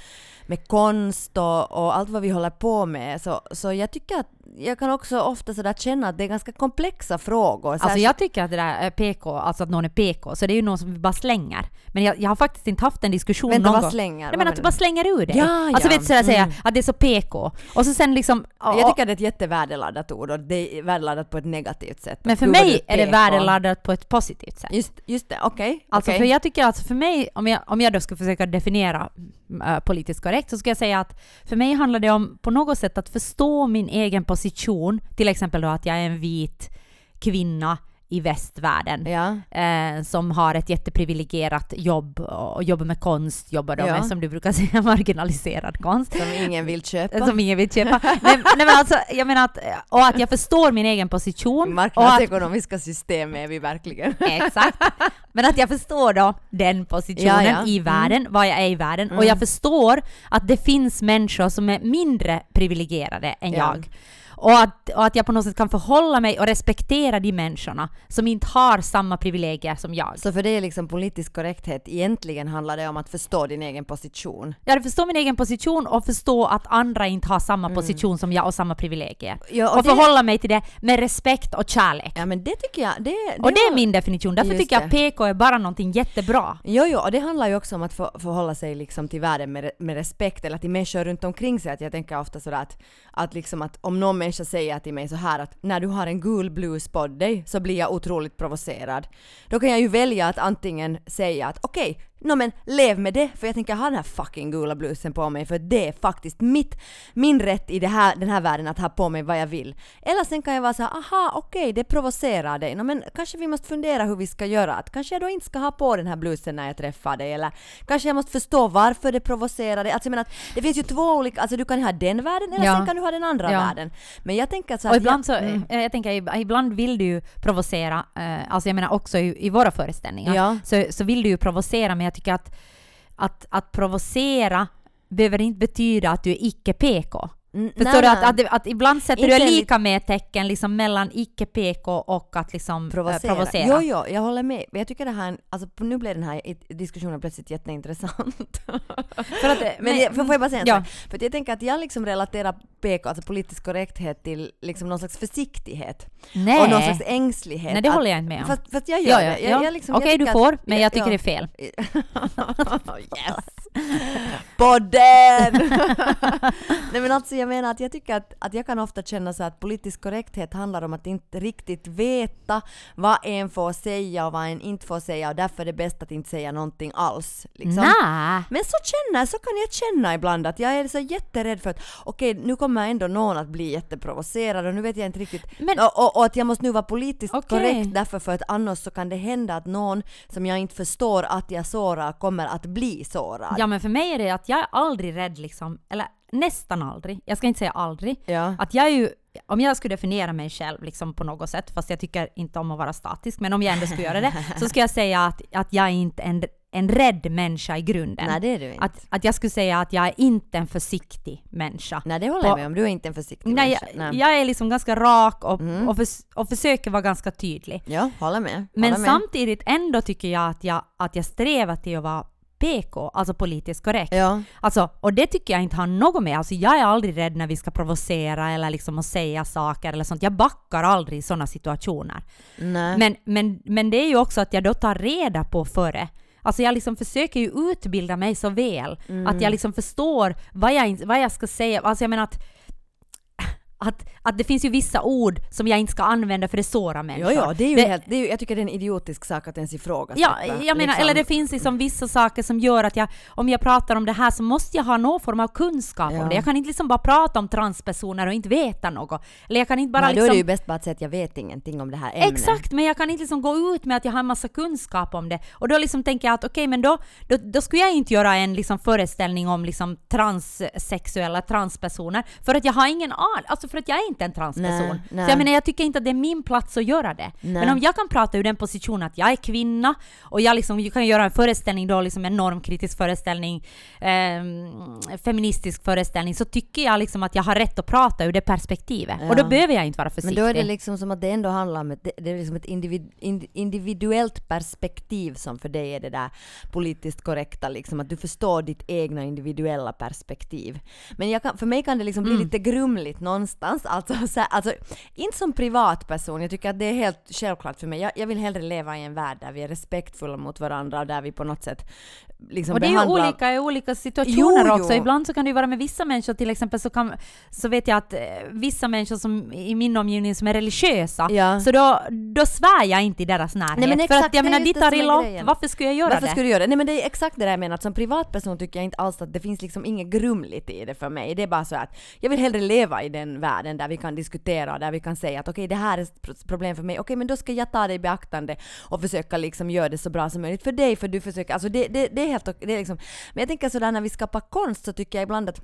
med konst och, och allt vad vi håller på med så, så jag tycker att jag kan också ofta sådär känna att det är ganska komplexa frågor. Alltså Särskilt- jag tycker att det där är PK, alltså att någon är PK, så det är ju någon som vi bara slänger. Men jag, jag har faktiskt inte haft en diskussion Vänta, någon vad gång. slänger? Nej Vad men att du bara slänger ur det. Ja, alltså ja. vet du sådär säga Mm. att det är så PK. Och så sen liksom... jag tycker att det är ett jättevärdeladdat ord och det är värdeladdat på ett negativt sätt. men för gud mig är det värdeladdat på ett positivt sätt. Just, just det, okej. Alltså okej. för jag tycker alltså för mig, om jag, om jag då ska försöka definiera äh, politiskt korrekt, så ska jag säga att för mig handlar det om på något sätt att förstå min egen position, till exempel då att jag är en vit kvinna i västvärlden. Ja. Eh, som har ett jätteprivilegierat jobb och jobbar med konst, jobbar då Ja. med som du brukar säga marginaliserad konst. Som ingen vill köpa. Som ingen vill köpa. nej, nej men alltså, jag menar att, och att jag förstår min egen position. Och att, Marknadsekonomiska system är vi verkligen. Exakt. Men att jag förstår då den positionen Ja, i världen, vad jag är i världen. Och jag förstår att det finns människor som är mindre privilegierade än Ja. jag. Och att, och att jag på något sätt kan förhålla mig och respektera de människorna som inte har samma privilegier som jag. Så för det är liksom politisk korrekthet, egentligen handlar det om att förstå din egen position. Jag förstår min egen position och förstå att andra inte har samma position som jag och samma privilegier. Mm. Ja, och och det- förhålla mig till det med respekt och kärlek. Ja men det tycker jag, det, det och det är min definition. Därför Just tycker jag att PK är bara någonting jättebra. Jo, jo, och det handlar ju också om att få, förhålla sig liksom till världen med, med respekt eller till människor runt omkring sig. Att jag tänker ofta sådär att, att, liksom att om någon människa säger till mig så här att när du har en gul blus på dig så blir jag otroligt provocerad. Då kan jag ju välja att antingen säga att okej, no men lev med det för jag tänker ha den här fucking gula blusen på mig för det är faktiskt mitt, min rätt i det här, den här världen att ha på mig vad jag vill. Eller sen kan jag vara så här, aha okej det provocerar dig, no, men kanske vi måste fundera hur vi ska göra. Att kanske jag då inte ska ha på den här blusen när jag träffar dig eller kanske jag måste förstå varför det provocerar dig. Alltså jag menar att det finns ju två olika, alltså du kan ha den världen eller Ja. sen kan du ha den andra Ja. världen. Men jag tänker så Och att ibland jag, så, mm. eh, jag tänker, ib- ibland vill du ju provocera, eh, alltså jag menar också i, i våra föreställningar, Ja. så, så vill du ju provocera, men jag tycker att, att, att provocera behöver inte betyda att du är icke-PK. Förstår du? Att, att, att ibland sätter Inte du lika med tecken liksom mellan icke-PK och att liksom provocera. provocera. provocera. Jo, jo, jag håller med. Men jag tycker det här, alltså nu blev den här diskussionen plötsligt jätteintressant. För att, Men jag, får får jag bara säga en ja. För att jag tänker att jag liksom relaterar PK, alltså politisk korrekthet, till liksom någon slags försiktighet. Nej. Och någon slags ängslighet. Nej, det håller jag inte med om. Fast, fast jag gör ja, det. Jag, ja. jag liksom, Okej, jag du får, att- men jag tycker ja. det är fel. yes! Podden! Nej men alltså jag menar att jag tycker att, att jag kan ofta känna så att politisk korrekthet handlar om att inte riktigt veta vad en får säga och vad en inte får säga och därför är det bäst att inte säga någonting alls. Liksom. Nej. Men så känner, så kan jag känna ibland att jag är så jätterädd för att okej, nu kommer ändå någon att bli jätteprovocerad och nu vet jag inte riktigt Men- och, och, och att jag måste nu vara politiskt Okej. korrekt därför för att annars så kan det hända att någon som jag inte förstår att jag sårar kommer att bli sårad. Ja men för mig är det att jag är aldrig rädd liksom, eller nästan aldrig, jag ska inte säga aldrig, Ja. att jag är ju, om jag skulle definiera mig själv liksom på något sätt, fast jag tycker inte om att vara statisk, men om jag ändå skulle göra det, så skulle jag säga att, att jag är inte en, en rädd människa i grunden. Nej det är du inte. Att, att jag skulle säga att jag är inte en försiktig människa. Nej det håller på- jag med om, du är inte en försiktig Nej, människa. jag, jag är liksom ganska rak och, och, förs- och försöker vara ganska tydlig. Ja, håller med. Men håller med. samtidigt ändå tycker jag att, jag att jag strävar till att vara PK, alltså politiskt korrekt. Ja. Alltså, och det tycker jag inte har något med. Alltså, jag är aldrig rädd när vi ska provocera eller liksom att säga saker eller sånt. Jag backar aldrig i sådana situationer. Nej. Men, men, men det är ju också att jag då tar reda på före. Alltså jag liksom försöker ju utbilda mig så väl att jag liksom förstår vad jag, vad jag ska säga. Alltså jag menar att att, att det finns ju vissa ord som jag inte ska använda för det sårar människor. Jo, ja, det är ju det, helt, det är, ju- jag tycker det är en idiotisk sak att ens ifrågasätta. Ja, jag menar, liksom. eller det finns liksom vissa saker som gör att jag, om jag pratar om det här så måste jag ha någon form av kunskap Ja. om det. Jag kan inte liksom bara prata om transpersoner och inte veta något. Eller jag kan inte bara Nej, då liksom... är det ju bäst bara att säga att jag vet ingenting om det här ämnet. Exakt, men jag kan inte liksom gå ut med att jag har en massa kunskap om det. Och då liksom tänker jag att okej, men då, då, då skulle jag inte göra en liksom föreställning om liksom transsexuella transpersoner. För att jag har ingen aning, alltså för att jag är inte en transperson. Nej, nej. Så jag menar, jag tycker inte att det är min plats att göra det. Nej. Men om jag kan prata ur den positionen att jag är kvinna och jag liksom jag kan göra en föreställning då, liksom en normkritisk föreställning, ehm, feministisk föreställning, så tycker jag liksom att jag har rätt att prata ur det perspektivet. Och då Ja. behöver jag inte vara Men försiktig. då är det liksom som att det ändå handlar om ett, det, är liksom ett individ, ind, individuellt perspektiv som för dig är det där politiskt korrekta, liksom att du förstår ditt egna individuella perspektiv. Men kan, för mig kan det liksom Mm. bli lite grumligt någonstans, alltså, så här, alltså inte som privatperson, jag tycker att det är helt självklart för mig. Jag, jag vill hellre leva i en värld där vi är respektfulla mot varandra och där vi på något sätt liksom Och det är ju olika i olika situationer Jo, också. jo. Ibland så kan det ju vara med vissa människor till exempel så, kan, så vet jag att eh, vissa människor som i min omgivning som är religiösa, Ja. så då, då svär jag inte i deras närhet. Nej, men för exakt, att jag menar, de tar illa upp. Varför skulle jag göra Varför det? skulle du göra det? Nej men det är exakt det där jag menar, att som privatperson tycker jag inte alls att det finns liksom inget grumligt i det för mig. Det är bara så att jag vill hellre leva i den världen där vi kan diskutera och där vi kan säga att okej det här är ett pro- problem för mig, okej men då ska jag ta det i beaktande och försöka liksom göra det så bra som möjligt för dig för du försöker, alltså det, det, det är helt okej. liksom, men jag tänker sådär när vi skapar konst så tycker jag ibland att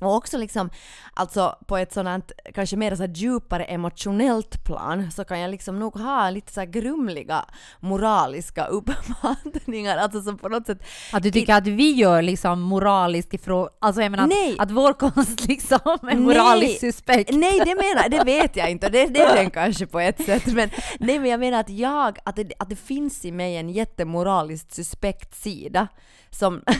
och också liksom, alltså på ett sådant kanske mer så djupare emotionellt plan så kan jag liksom nog ha lite så grumliga moraliska uppfattningar, alltså som på något sätt Att du tycker att vi gör liksom moraliskt ifrån... Alltså jag menar Nej. att, att vår konst liksom är moraliskt Nej. suspekt. Nej, det menar det vet jag inte. Det, det är den kanske på ett sätt. Men, nej, men jag menar att jag, att det, att det finns i mig en jättemoraliskt suspekt sida som...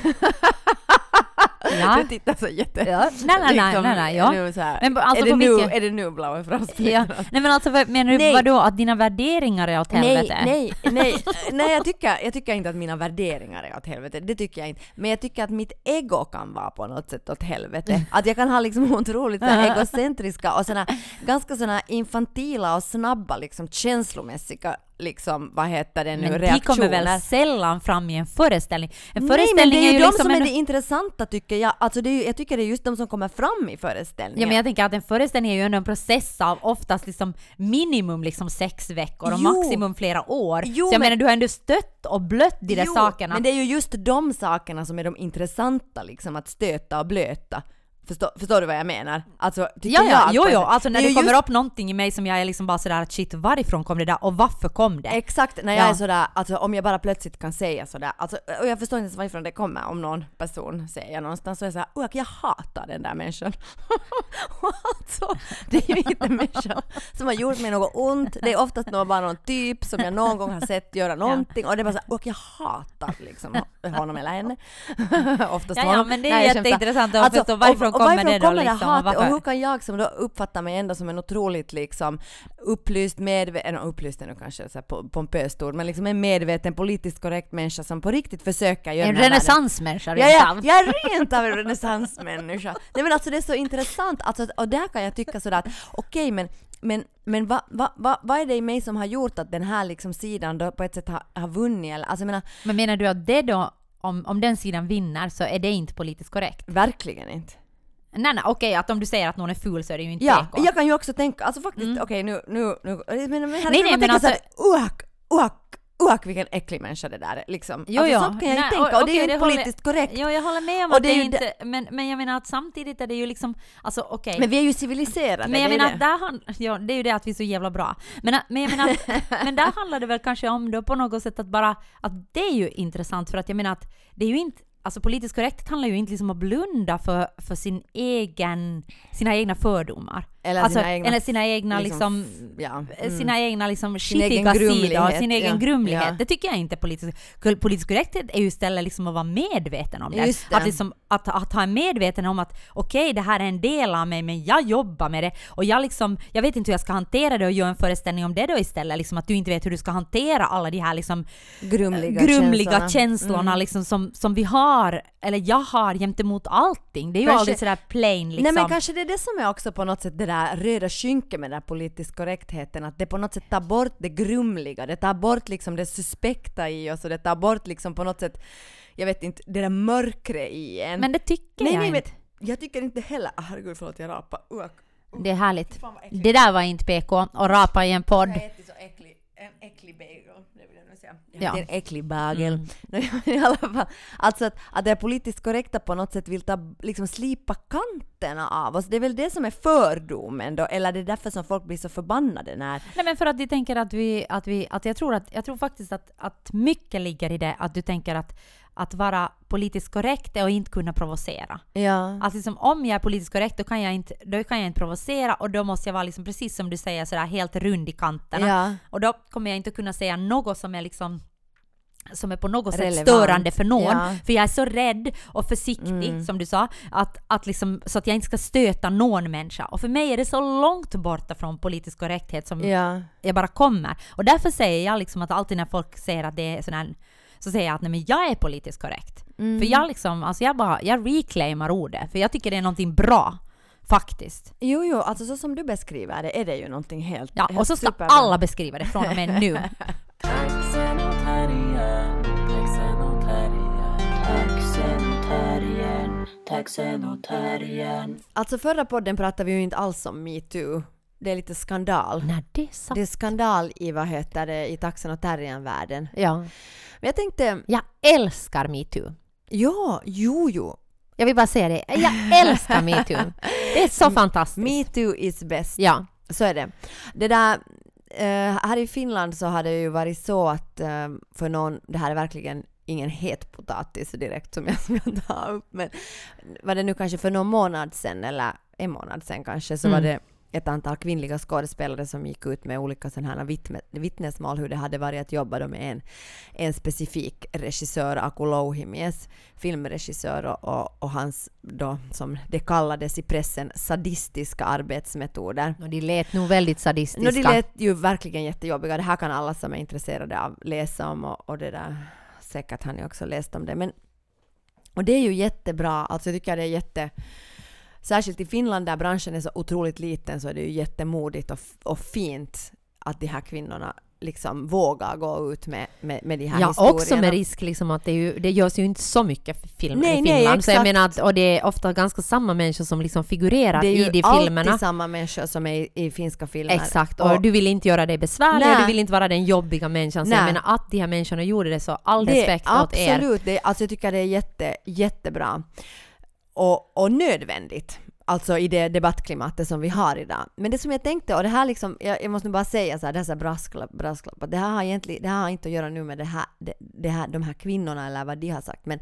Ja. Du tittar så jätte... Ja. Nej, nej, nej, nej, nej, ja. nu så här, Men alltså är, det nu, vilket- är det nu blåa frost? Ja. Nej men alltså menar du Nej. vadå? Att dina värderingar är åt helvete? Nej, nej, nej, nej jag, tycker, jag tycker inte att mina värderingar är åt helvete, det tycker jag inte. Men jag tycker att mitt ego kan vara på något sätt åt helvete. Att jag kan ha liksom otroligt så egocentriska och såna, ganska såna infantila och snabba liksom känslomässiga liksom, vad heter det nu, Men de reaktioner. kommer väl sällan fram i en föreställning? En Nej men föreställning det är ju de liksom som är en... det intressanta tycker jag. Alltså det är, ju- jag tycker det är just de som kommer fram i föreställningen. Ja men jag tänker att en föreställning är ju ändå en process av oftast liksom minimum liksom sex veckor och Jo. maximum flera år. Jo, så jag men- menar du har ändå stött och blött de där Jo, sakerna. Men det är ju just de sakerna som är de intressanta liksom att stöta och blöta. Förstår, förstår du vad jag menar? Alltså, Ja, ja, jo, jo, alltså när är det kommer just upp någonting i mig som jag är liksom bara sådär att shit, varifrån kom det där och varför kom det? Exakt, när jag Ja. är sådär, alltså om jag bara plötsligt kan säga sådär, alltså, och jag förstår inte ens varifrån det kommer om någon person säger någonstans så är jag såhär, "Oj, jag hatar den där människan. Alltså, det är ju inte människan som har gjort mig något ont, det är oftast någon, bara någon typ som jag någon gång har sett göra någonting och det är bara såhär, och jag hatar liksom honom eller henne. oftast Ja, ja, honom. men det är Nej, jätteintressant att förstå varifrån och, och kommer det då, kommer liksom, och hatet? varför- och hur kan jag som då uppfattar mig ändå som en otroligt liksom upplyst, medveten, upplyst är nu kanske så här po- pompöst ord, men liksom en medveten politiskt korrekt människa som på riktigt försöker göra En renässansmänniska Ja, rent ja, av. jag är rent av en renässansmänniska. Nej men alltså det är så intressant, alltså, och där kan jag tycka sådär att okej men men, men vad va, va, vad är det i mig som har gjort att den här liksom sidan då på ett sätt har, har vunnit? Eller, alltså menar, Men menar du att det då, om, om den sidan vinner så är det inte politiskt korrekt? verkligen inte. Nej, nej, okej, att om du säger att någon är ful så är det ju inte Ja, PK. jag kan ju också tänka, alltså faktiskt, okej nu, nu, nu, men, men, Mm. nej, man men alltså- så här, uak, uak, uak vilken äcklig människa det där är liksom. Jo, alltså, jo. sånt kan jag ju Nej, tänka, och det är ju okej, inte håller- politiskt korrekt. Jo, jag håller med om Och att det det är är ju inte... Men, men jag menar att samtidigt är det ju liksom... Alltså okej. Men vi är ju civiliserade. Men jag det är menar det. att där han, ja, det är ju det att vi är så jävla bra. Men, att- men jag menar att, men där handlar det väl kanske om då på något sätt att bara, att det är ju intressant för att jag menar att det är ju inte, alltså politiskt korrekt handlar ju inte liksom om att blunda för, för sin egen, sina egna fördomar. Eller alltså, sina egna- eller sina egna liksom, liksom, ja, mm. sina egna liksom Sin skitiga sidor, sin egen ja, grumlighet. ja. Det tycker jag inte är politiskt Politisk korrekthet är ju istället liksom att vara medveten om det. Det. Att, liksom, att, att ha en medveten om att okej, det här är en del av mig, men jag jobbar med det. Och jag liksom, jag vet inte hur jag ska hantera det och göra en föreställning om det då istället. Liksom att du inte vet hur du ska hantera alla de här liksom grumliga, grumliga känslorna. känslorna Mm. liksom som, som vi har, eller jag har gentemot allting. Det är ju Kanske- aldrig sådär plain liksom. Nej men kanske det är det som är också på något sätt det där där röda skynket med den där politisk korrektheten, att det på något sätt tar bort det grumliga, det tar bort liksom det suspekta i oss och det tar bort liksom på något sätt, jag vet inte, det där mörkret i en. Men det tycker nej, jag nej, men inte. jag tycker inte heller, ah, herregud förlåt jag rapar. Uh, Det är härligt. Det där var inte PK och rapa i en podd. Jag ätit så äcklig, en äcklig bagel, det vill jag nog säga. Ja. en äcklig bagel. Mm. I alla fall, alltså att, att det är politiskt korrekta på något sätt vill ta, liksom slipa kanterna av oss. Det är väl det som är fördomen då, eller det är därför som folk blir så förbannade när... Nej men för att de tänker att vi, att vi, att jag tror att, jag tror faktiskt att, att mycket ligger i det att du tänker att, att vara politiskt korrekt att inte kunna provocera. Ja. Att liksom, om jag är politiskt korrekt då kan, jag inte, då kan jag inte provocera och då måste jag vara liksom, precis som du säger sådär helt rund i kanterna. Ja. Och då kommer jag inte kunna säga något som är liksom som är på något sätt Relevant. störande för någon. Ja. För jag är så rädd och försiktig, Mm. som du sa, att, att liksom, så att jag inte ska stöta någon människa. Och för mig är det så långt borta från politisk korrekthet som Ja. jag bara kommer. Och därför säger jag liksom att alltid när folk säger att det är sån här, så säger jag att nej men jag är politiskt korrekt. Mm. För jag liksom, alltså jag bara, jag reclaimar ordet. För jag tycker det är någonting bra. Faktiskt. Jo, jo, alltså så som du beskriver det är det ju någonting helt Ja, helt och så ska superbra. alla beskriva det från och med nu. Alltså förra podden pratade vi ju inte alls om metoo. Det är lite skandal. när det sa... Det är skandal i, vad heter det, i taxen och terriern-världen. Ja. Men jag tänkte, Jag älskar metoo. ja, jo, jo. Jag vill bara säga det. Jag älskar metoo. Det är så fantastiskt. Metoo is best. Ja. Så är det. Det där, eh, här i Finland så har det ju varit så att eh, för någon, det här är verkligen ingen het potatis direkt som jag ska ta upp, men var det nu kanske för någon månad sedan eller en månad sedan kanske så Mm. var det ett antal kvinnliga skådespelare som gick ut med olika sådana här vittne, vittnesmål hur det hade varit att jobba då med en, en specifik regissör, Aku Louhimies, filmregissör och, och, och hans då, som det kallades i pressen, sadistiska arbetsmetoder. Och de lät nog väldigt sadistiska. No, de lät ju verkligen jättejobbiga. Det här kan alla som är intresserade av läsa om och, och det där, säkert har ni också läst om det. Men, och det är ju jättebra, alltså jag tycker det är jätte Särskilt i Finland där branschen är så otroligt liten så är det ju jättemodigt och, och fint att de här kvinnorna liksom vågar gå ut med, med, med de här Ja, historierna. också med risk liksom att det, ju, det görs ju inte så mycket filmer Nej, i nej, Finland. så jag menar att, och det är ofta ganska samma människor som liksom figurerar det är i ju de alltid filmerna. samma människor som är i, i finska filmer. Exakt, och, du vill inte göra dig besvärlig och Nej. du vill inte vara den jobbiga människan. Så jag Nej. menar att de här människorna gjorde det så all det, respekt åt er. Absolut, alltså jag tycker det är jätte, jättebra. Och, och nödvändigt. Alltså i det debattklimatet som vi har idag. Men det som jag tänkte, och det här liksom, jag, jag måste nu bara säga så här, dessa brasklapp, det här har egentligen, det här har inte att göra nu med det här, det, det här, de här kvinnorna eller vad de har sagt, men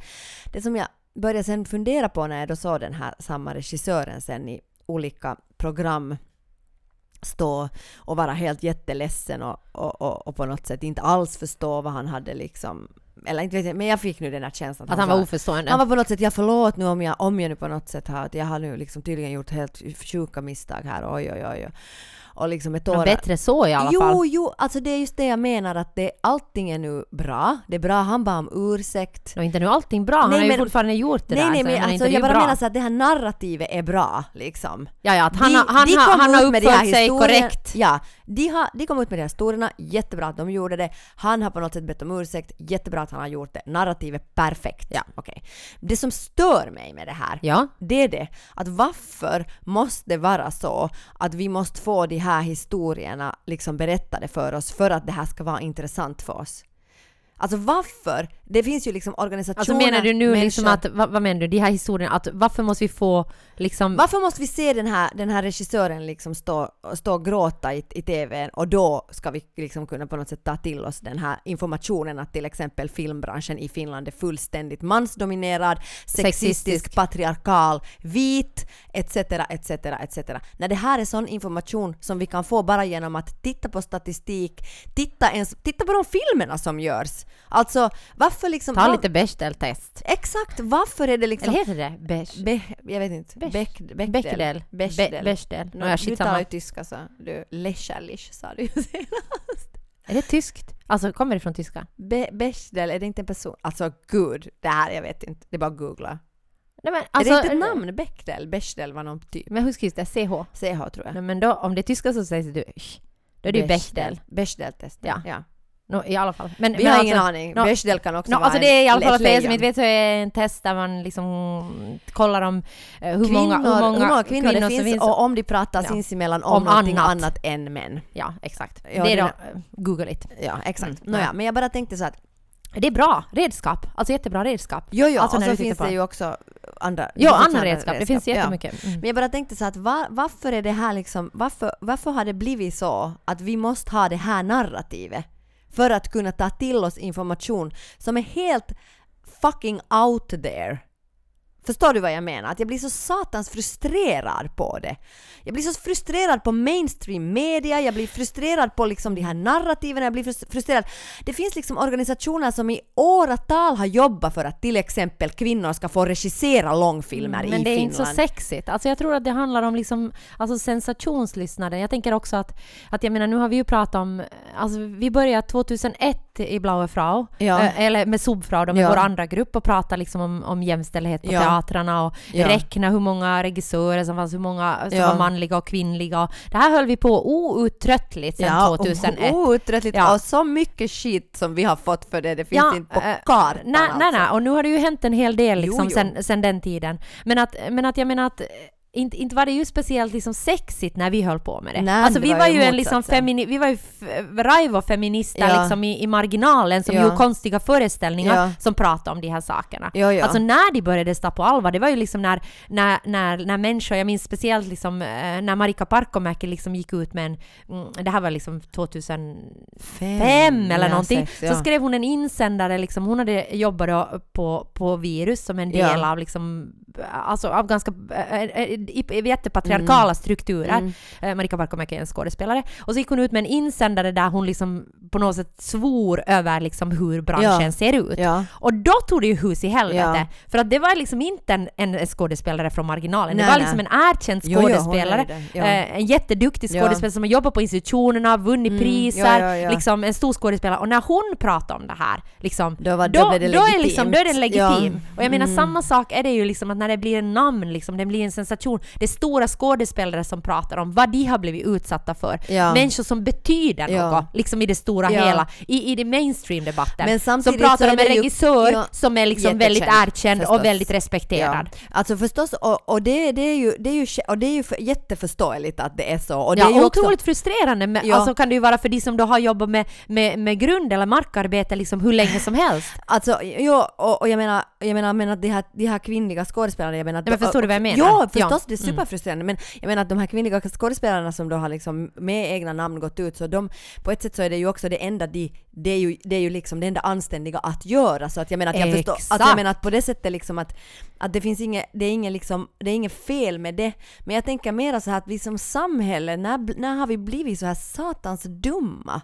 det som jag började sen fundera på när jag då såg den här samma regissören sen i olika program stå och vara helt jätteledsen och, och, och, och på något sätt inte alls förstå vad han hade liksom eller inte vet jag, men jag fick nu den här känslan Att han var oförstående. han var på något sätt, ja förlåt nu om jag, om jag nu på något sätt har, jag har nu liksom tydligen gjort helt sjuka misstag här, oj oj oj. Och liksom Men tårar. bättre så i alla jo, fall. Jo, alltså det är just det jag menar att det, allting är nu bra. Det är bra, han bad om ursäkt. Och inte nu allting bra, han Nej, har ju men- fortfarande gjort det nej, där. nej, men alltså, är jag bara bra. menar så att det här narrativet är bra, liksom. Ja, ja, att han, De- han, de kom han har här uppfört sig korrekt. Ja, de, har, de kom ut med de här historierna, jättebra att de gjorde det. Han har på något sätt bett om ursäkt, jättebra att han har gjort det. Narrativet perfekt. Ja. Okej. Det som stör mig med det här, Ja. det är det att varför måste det vara så att vi måste få de här historierna liksom berättade för oss för att det här ska vara intressant för oss? Alltså varför? Det finns ju liksom organisationer, Alltså menar du nu liksom att, vad, vad menar du, de här historierna, att varför måste vi få liksom... Varför måste vi se den här, den här regissören liksom stå, stå och gråta i, i TVn och då ska vi liksom kunna på något sätt ta till oss den här informationen att till exempel filmbranschen i Finland är fullständigt mansdominerad, sexistisk, Sexistisk. patriarkal, vit, etc. etc. etc. När det här är sån information som vi kan få bara genom att titta på statistik, titta, ens, titta på de filmerna som görs. Alltså varför liksom... Ta var- lite Bechdel-test. Exakt, varför är det liksom... Eller heter det Besch? Be, jag vet inte. Bechdel. Bechdel. Bechdel. Be- Bechdel. No, Nåja, du skitsamma. talar ju tyska så du lächerlich sa du ju senast. Är det tyskt? Alltså kommer det från tyska? Be, Bechdel, är det inte en person? Alltså gud, det här jag vet inte. Det är bara att googla. Nej, men, är alltså, det inte ett namn? Bechdel? Bechdel var någon typ. Men hur skrivs det? CH? CH tror jag. Nej, men då, om det är tyska så sägs det sh. Då är det ju Bechdel. Bechdel-test. Ja. ja. No, I alla fall. Men, Vi men har alltså, ingen aning. nå- Bechdel kan också No, vara alltså det är i alla fall för er som inte vet så är en test där man liksom kollar om eh, hur, Kvinnor, många, hur många kvinnor, det som finns, och om de pratar Ja. sinsemellan om, Om någonting annat. annat. än män. Ja, exakt. Ja, det är då, eh, Google it. Ja, exakt. Mm, Nåja, ja. men jag bara tänkte så att Det är bra redskap. Alltså jättebra redskap. jo, jo, Alltså, och så finns på det ju också andra Jo, finns också andra redskap. Det finns ja. jättemycket. Mm. Men jag bara tänkte så att va, varför är det här liksom, varför, varför har det blivit så att vi måste ha det här narrativet för att kunna ta till oss information som är helt fucking out there? Förstår du vad jag menar? Att jag blir så satans frustrerad på det. Jag blir så frustrerad på mainstream media, jag blir frustrerad på liksom de här narrativen, jag blir frus- frustrerad. Det finns liksom organisationer som i åratal har jobbat för att till exempel kvinnor ska få regissera långfilmer i Men det är Finland. inte så sexigt. Alltså jag tror att det handlar om liksom, alltså sensationslyssnare. Jag tänker också att, att jag menar nu har vi ju pratat om, alltså vi började 2001 i Blaue Frau, Ja. eh, eller med Subfrau, med Ja. vår andra grupp och prata liksom om, om jämställdhet på Ja. Teatrarna och Ja. räkna hur många regissörer som fanns, hur många som Ja. var manliga och kvinnliga. Det här höll vi på outtröttligt sedan 2001. och outtröttligt. Ja. Och så mycket skit som vi har fått för det, det finns Ja, inte på eh, kartan Nej, nej, nej, alltså. och nu har det ju hänt en hel del Jo, liksom jo. Sen, sen den tiden. Men att, men att jag menar att inte, inte var det ju speciellt liksom sexigt när vi höll på med det. Nej, alltså vi var var ju en liksom femini- vi var ju f- raivo-feminister Ja. liksom i, i marginalen som Ja. gjorde konstiga föreställningar Ja. som pratade om de här sakerna. Jo, jo. Alltså när de började stå på allvar, det var ju liksom när, när, när, när människor, jag minns speciellt liksom eh, när Marika Parkomäki liksom gick ut med en, mm, det här var liksom 2000 fem eller ja, någonting. sex, ja. Så skrev hon en insändare, liksom, hon hade jobbat på, på virus som en del Ja. av, liksom, alltså, av ganska äh, äh, i, jättepatriarkala strukturer. Mm. Eh, Marika Parkomäki är en skådespelare. Och så gick hon ut med en insändare där hon liksom på något sätt svor över liksom hur branschen Ja. ser ut. Ja. Och då tog det ju hus i helvete. Ja. För att det var liksom inte en, en skådespelare från marginalen. Nej, det var nej. liksom en erkänd Jo, jo, skådespelare. det. Ja. Eh, en jätteduktig skådespelare som har jobbat på institutionerna, vunnit Mm, priser. Liksom en stor skådespelare. Och när hon pratar om det här, liksom, Då var- då, då det då, är liksom, då är den legitim. Och jag menar Mm. samma sak är det ju liksom att när det blir en namn, liksom, det blir en sensation. Det är stora skådespelare som pratar om vad de har blivit utsatta för. Ja. Människor som betyder Ja. något, liksom i det stora Ja. hela. I, i det mainstream-debatten. Men som samtidigt pratar så är om en ju- regissör ja, som är liksom väldigt erkänd förstås. och väldigt respekterad. Alltså förstås, och, och det, det är ju, det är ju, och det är ju för, jätteförståeligt att det är så. Och det Ja, är ju också, otroligt frustrerande. Men. Alltså kan det ju vara för de som då har jobbat med, med, med grund eller markarbete liksom hur länge som helst. Alltså, jo, och, och jag menar, jag menar, men att de här, de här kvinnliga skådespelarna, jag menar... Ja, men förstår du vad jag menar? Ja, förstås. Det är superfrustrerande. Men jag menar att de här kvinnliga skådespelarna som då har liksom med egna namn gått ut, så de, på ett sätt så är det ju också det enda de, det är ju, det är ju liksom det enda anständiga att göra. Så att jag menar att jag förstår, att jag menar att på det sättet liksom att, att det finns inget, det är inget liksom, det är inget fel med det. Men jag tänker mer så här att vi som samhälle, när, när har vi blivit så här satans dumma?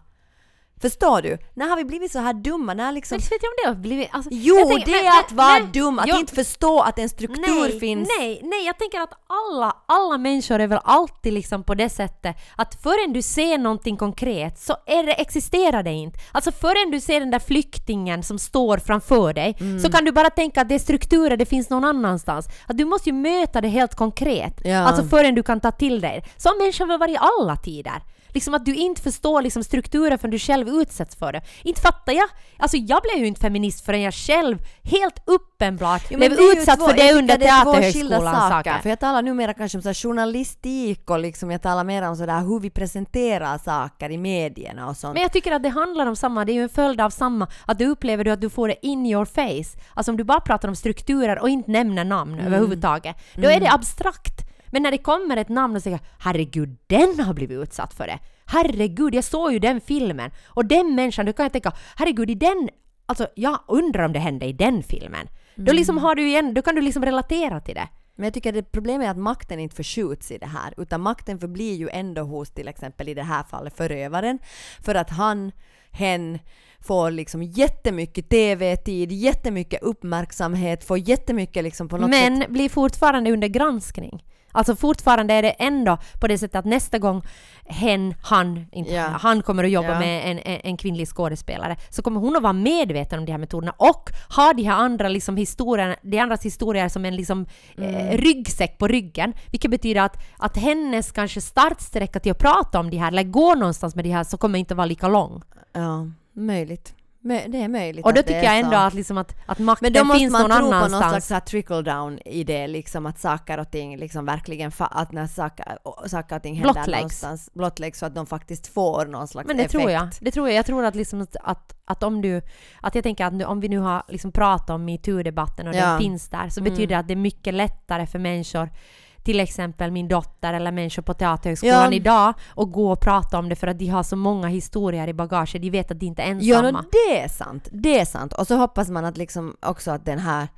Förstår du? När har vi blivit så här dumma? När liksom... Men vet jag om det har blivit... Alltså, Jo, tänker- det men- är att vara nej, dum, att jag- inte förstå att en struktur nej, finns. Nej, nej, jag tänker att alla, alla människor är väl alltid liksom på det sättet att förrän du ser någonting konkret så är det, existerar det inte. Alltså förrän du ser den där flyktingen som står framför dig Mm. så kan du bara tänka att det är strukturer, det finns någon annanstans. Att du måste ju möta det helt konkret. Ja. Alltså förrän du kan ta till dig. Så har människor väl varit i alla tider. Liksom att du inte förstår liksom strukturer förrän du själv utsätts för det. Inte fattar jag. Alltså jag blev ju inte feminist förrän jag själv helt uppenbart Jo, blev utsatt två- för det under Teaterhögskolans saker. För jag talar numera kanske om så journalistik och liksom jag talar mer om sådär hur vi presenterar saker i medierna och sånt. Men jag tycker att det handlar om samma, det är ju en följd av samma, att du upplever du att du får det in your face. Alltså om du bara pratar om strukturer och inte nämner namn Mm. överhuvudtaget, då är det abstrakt. Men när det kommer ett namn och säger herregud, den har blivit utsatt för det. Herregud, jag såg ju den filmen. Och den människan, då kan jag tänka, herregud, i den Alltså jag undrar om det hände i den filmen. Då, liksom Mm. har du igen, då kan du liksom relatera till det. Men jag tycker att problemet är att makten inte förskjuts i det här, utan makten förblir ju ändå hos till exempel i det här fallet förövaren, för att han, hen, får liksom jättemycket TV-tid, jättemycket uppmärksamhet, får jättemycket liksom på något sätt... Men blir fortfarande under granskning. Alltså fortfarande är det ändå på det sättet att nästa gång hen, han, inte, Ja. han kommer att jobba Ja. med en, en, en kvinnlig skådespelare så kommer hon att vara medveten om de här metoderna och ha de här andra liksom historierna, de andras historier som en liksom Mm. eh, ryggsäck på ryggen. Vilket betyder att, att hennes kanske startsträcka till att prata om de här eller gå någonstans med de här så kommer inte vara lika lång. Ja, möjligt. Det är möjligt Och då det tycker jag ändå så. att, liksom att, att makten Men då måste finns man någon tro på någon annanstans. slags trickle down idé, liksom att saker och ting liksom verkligen, att när saker, saker och ting händer Blottläggs. någonstans, blottläggs så att de faktiskt får någon slags Men det effekt. tror jag. Det tror jag. Jag tror att, liksom att, att, att om du... Att jag tänker att nu, om vi nu har liksom pratat om metoo-debatten och Ja. den finns där så Mm. betyder det att det är mycket lättare för människor till exempel min dotter eller människor på Teaterhögskolan Ja. idag och gå och prata om det för att de har så många historier i bagaget. De vet att de inte är Ja, ensamma. no, det är sant. Det är sant. Och så hoppas man att liksom också att den här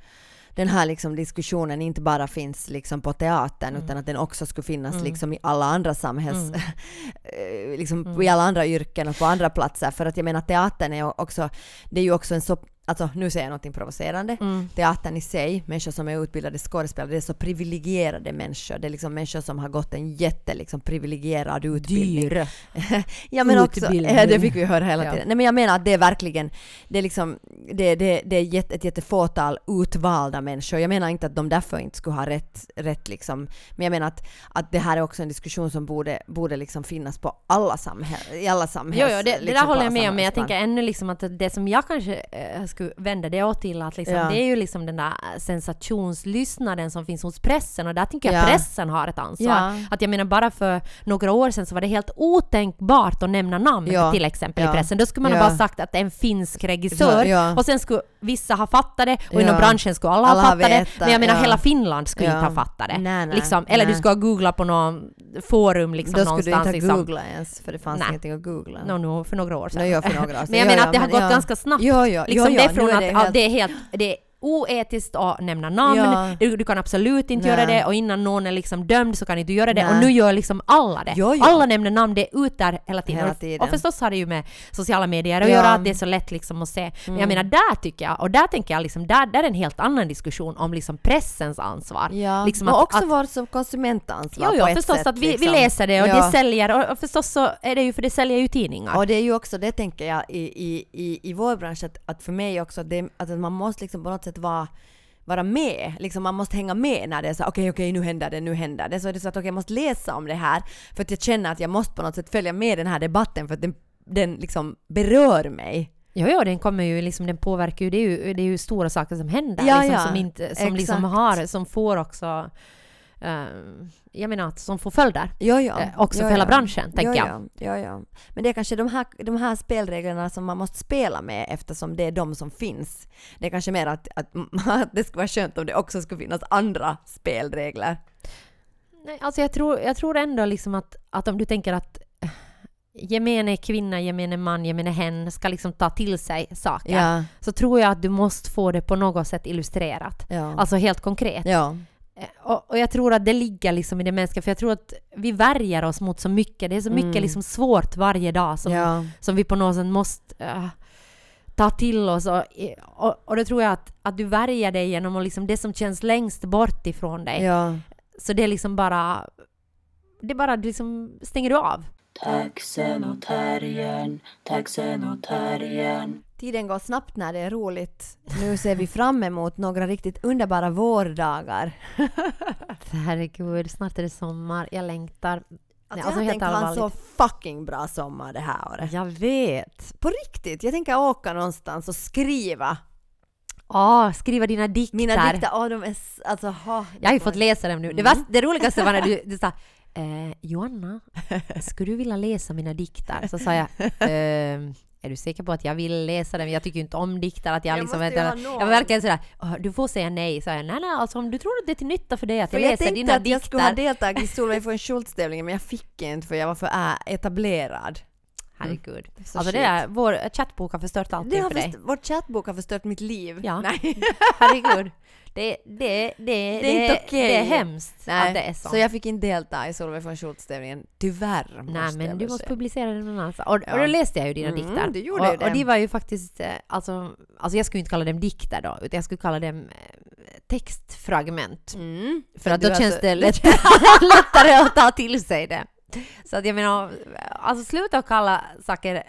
den här liksom diskussionen inte bara finns liksom på teatern Mm. utan att den också skulle finnas liksom i alla andra samhälls... Mm. eh, liksom i alla andra yrken och på andra platser. För att jag menar teatern är också... Det är ju också en så... Alltså nu säger jag någonting provocerande. Mm. Teatern i sig, människor som är utbildade skådespelare, det är så privilegierade människor. Det är liksom människor som har gått en jätte liksom privilegierad utbildning. Dyr. Ja men också, Utbildning. det fick vi höra hela Ja. tiden. Nej men jag menar att det är verkligen, det är liksom, det, det, det är jätte, ett jättefåtal utvalda människor. Jag menar inte att de därför inte skulle ha rätt, rätt liksom, men jag menar att, att det här är också en diskussion som borde, borde liksom finnas på alla samhäll, i alla samhälls... Jo, jo, det, det liksom där på håller jag med om, men jag tänker ännu liksom att det som jag kanske eh, skulle vända det åt till att liksom, Ja. det är ju liksom den där sensationslyssnaden som finns hos pressen och där tänker jag Ja. pressen har ett ansvar. Att jag menar bara för några år sedan så var det helt otänkbart att nämna namn till exempel i pressen. Då skulle man ha bara sagt att det är en finsk regissör och sen skulle vissa ha fattat det och inom branschen skulle alla, Alla ha fattat det. Men jag menar hela Finland skulle inte ha fattat det. Nej, nej, liksom. Eller du nej. ska ha googlat på någon forum liksom Då skulle du någonstans. inte ha liksom. googlat ens, för det fanns Nej. ingenting att googla. No, no, för några år sedan. No, ja, för några år sedan. men jag Ja, menar ja, att det har gått ganska snabbt. Liksom från att det ja, helt- det är helt... Det är oetiskt att nämna namn, Ja. du, du kan absolut inte Nej. göra det och innan någon är liksom dömd så kan inte du göra det Nej. och nu gör liksom alla det. Jo, jo. Alla nämner namn, det är ut där hela tiden. Hela Och- tiden. Och förstås har det ju med sociala medier att Ja. göra, att det är så lätt liksom att se. Men jag Mm. menar där tycker jag, och där tänker jag liksom, där, där är en helt annan diskussion om liksom pressens ansvar. Ja, Liksom och att- också att- vårt som konsumentansvar Jo, på jo, ett förstås sätt. att vi, vi liksom. läser det och Ja. det säljer och, och förstås så är det ju för det säljer ju tidningar. Och det är ju också, det tänker jag i, i, i, i vår bransch, att, att för mig också, det, att man måste liksom på något sätt vara vara med, liksom man måste hänga med när det är så okej okej nu händer det, nu händer det. Så är det så att okej jag måste läsa om det här för att jag känner att jag måste på något sätt följa med den här debatten för att den, den liksom berör mig. Jo, jo, den kommer ju liksom, den påverkar ju, det är ju, det är ju stora saker som händer Ja, liksom, ja, som, inte, som liksom har, som får också, eh, jag menar att som får följder. Ja, ja. Eh, också ja, för hela branschen, tänker ja, jag. Ja, ja, ja. Men det är kanske de här, de här spelreglerna som man måste spela med eftersom det är de som finns. Det är kanske mer att, att, att det skulle vara skönt om det också skulle finnas andra spelregler. Nej, alltså jag tror, jag tror ändå liksom att, att om du tänker att eh, gemene kvinna, gemene man, gemene hen ska liksom ta till sig saker. Ja, Så tror jag att du måste få det på något sätt illustrerat. ja. Alltså helt konkret. ja. Eh, Och, och jag tror att det ligger liksom i det mänskliga, för jag tror att vi värjer oss mot så mycket. Det är så mycket Mm. liksom svårt varje dag som, ja. som vi på något sätt måste eh, ta till oss. Och, och, och då tror jag att, att du värjer dig genom att liksom det som känns längst bort ifrån dig. ja. Så det är liksom bara... Det bara liksom stänger du av. Taxenotarien, taxenotarien. Tiden går snabbt när det är roligt. Nu ser vi fram emot några riktigt underbara vårdagar. Herregud, snart är det sommar. Jag längtar. Alltså, Nej, jag alltså, har helt tänkt ha en så fucking bra sommar det här året. Jag vet. På riktigt, jag tänker åka någonstans och skriva. Ja, skriva dina dikter. Mina dikter, åh de är alltså, ha, Jag har ju fått läsa dem nu. Det, Mm. var, det roligaste var när du, du sa eh, Joanna, skulle du vilja läsa mina dikter? Så sa jag eh, är du säker på att jag vill läsa dem? Jag tycker ju inte om dikter. Att jag, Jag liksom, ju jag, jag var verkligen sådär, "Åh, du får säga nej. Så jag, nej, nej, alltså om du tror att det är till nytta för dig att För jag jag läser tänkte dina att jag skulle ha dikter. deltagit i Solveig von Schultz-tävlingen men jag fick inte för jag var för ä- etablerad. Herregud. Så Alltså det där, vår chattbok har förstört allting Det har för dig. vår chattbok har förstört mitt liv. Ja. Nej. Herregud. Det, det, det, det, är inte okej. det är hemskt Nej. att det är så. Så jag fick inte delta i Solveig von Schultz-tävlingen. Tyvärr. Nej men du måste publicera den någon annanstans. Och, Ja. och då läste jag ju dina Mm, dikter. du gjorde och, det. och de var ju faktiskt, eh, alltså, alltså jag skulle inte kalla dem dikter då, utan jag skulle kalla dem eh, textfragment. Mm. För att då känns alltså- det lätt, lättare att ta till sig det. Så att jag menar, alltså sluta att kalla saker eh,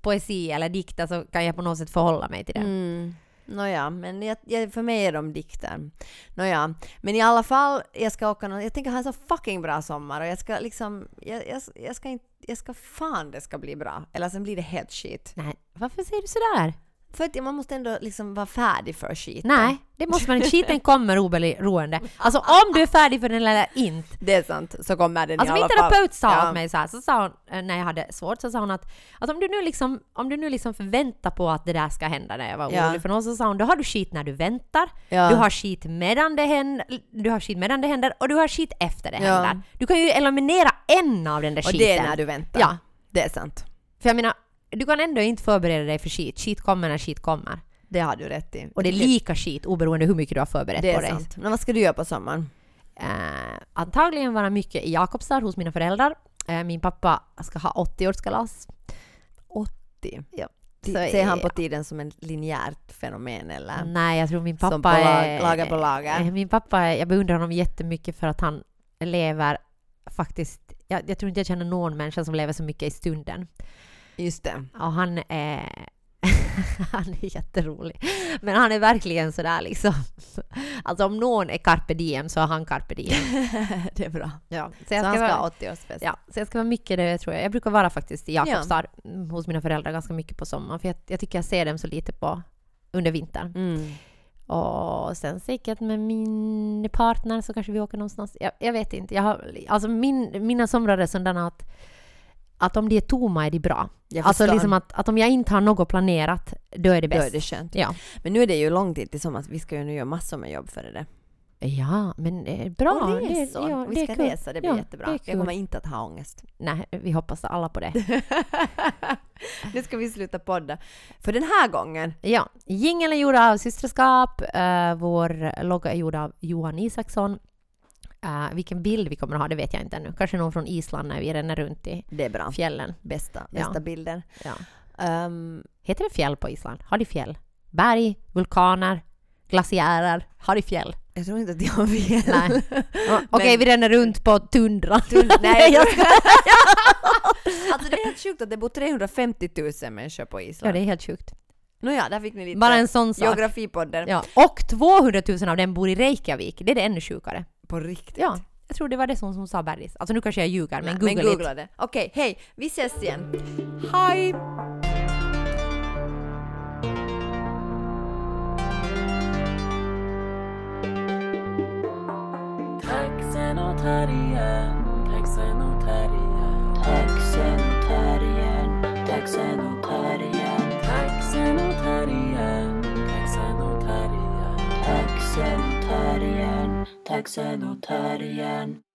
poesi eller dikter så kan jag på något sätt förhålla mig till det. Mm. Nåja, men jag, jag, för mig är de dikter. Nåja, men i alla fall, jag ska åka nå- jag tänker ha en så fucking bra sommar och jag ska liksom, jag, jag, jag ska inte, jag ska fan det ska bli bra. Eller sen blir det helt skit. Nej, varför säger du sådär? För att man måste ändå liksom vara färdig för skiten. Nej, det måste man inte. Skiten kommer oberoende. Alltså om du är färdig för den eller inte. Det är sant, så kommer den Alltså i min alla fall. terapeut sa Ja. åt mig så här, så sa hon, eh, när jag hade svårt, så sa hon att, att om du nu liksom, om du nu liksom förväntar på att det där ska hända när jag var Ja. orolig för någon, så sa hon, då har du skit när du väntar, Ja. du har skit medan det händer, du har skit medan det händer och du har skit efter det Ja. händer. Du kan ju eliminera en av den där Och skiten. det är när du väntar. Ja. Det är sant. För jag menar, du kan ändå inte förbereda dig för skit. Skit kommer när skit kommer. Det har du rätt i. Och det är lika skit oberoende hur mycket du har förberett det på är dig. sant. Men vad ska du göra på sommaren? Eh, antagligen vara mycket i Jakobstad hos mina föräldrar. Eh, min pappa ska ha 80-årskalas. 80. Ja. Så Ser han på tiden som ett linjärt fenomen eller? Nej, jag tror min pappa Som på är... lager på lager. eh, Min pappa, är, jag beundrar honom jättemycket för att han lever faktiskt... Jag, jag tror inte jag känner någon människa som lever så mycket i stunden. Just det. Och han är... han är jätterolig. Men han är verkligen sådär liksom... Alltså om någon är carpe diem så är han carpe diem. det är bra. Ja, så Så jag han ska, ska vara, ha 80-årsfest. ja, så jag ska vara mycket det tror jag. Jag brukar vara faktiskt i Jakobstad mm, hos mina föräldrar ganska mycket på sommaren. För jag, jag tycker jag ser dem så lite på under vintern. Mm. Och sen säkert med min partner så kanske vi åker någonstans. Jag, jag vet inte. Jag har, alltså min, mina somrar är sådana att, att om de är tomma är de bra. Alltså liksom att, att om jag inte har något planerat, då är det Då bäst. är det skönt. Ja. Men nu är det ju lång tid till sommar. Vi ska ju nu göra massor med jobb före det. ja, men det är bra. Och Det, resor. ja, vi det ska kul. resa, det blir Ja, jättebra. det Jag kommer inte att ha ångest. Nej, vi hoppas alla på det. nu ska vi sluta podda. För den här gången. Ja, jingeln är gjord av Systerskap. eh, vår logga är gjord av Johan Isaksson. Eh, vilken bild vi kommer att ha, det vet jag inte ännu. Kanske någon från Island när vi ränner runt i Det är bra. fjällen. Bästa, Ja. bästa bilden. Ja. Ehm, Heter det fjäll på Island? Har de fjäll? Berg, vulkaner, glaciärer. Har de fjäll? jag tror inte att jag har fel. Nej. Okej, Men- vi ränner runt på tundran. Nej, jag ska... Alltså det är helt sjukt att det bor 350 000 människor på Ja, Island. det är helt sjukt. Nåja, där fick ni lite Bara en sån sak. geografipodden Ja. Och 200 000 av dem bor i Reykjavik. Det är det ännu sjukare. På riktigt. Ja, jag tror det var det som hon sa Bergis. Alltså nu kanske jag ljuger, men googla men googla det. Okej, hej, vi ses igen. Hej! Taxenotarien, taxenotarien, taxenotarien, taxenotarien, taxenotarien, taxenotarien, taxenotarien.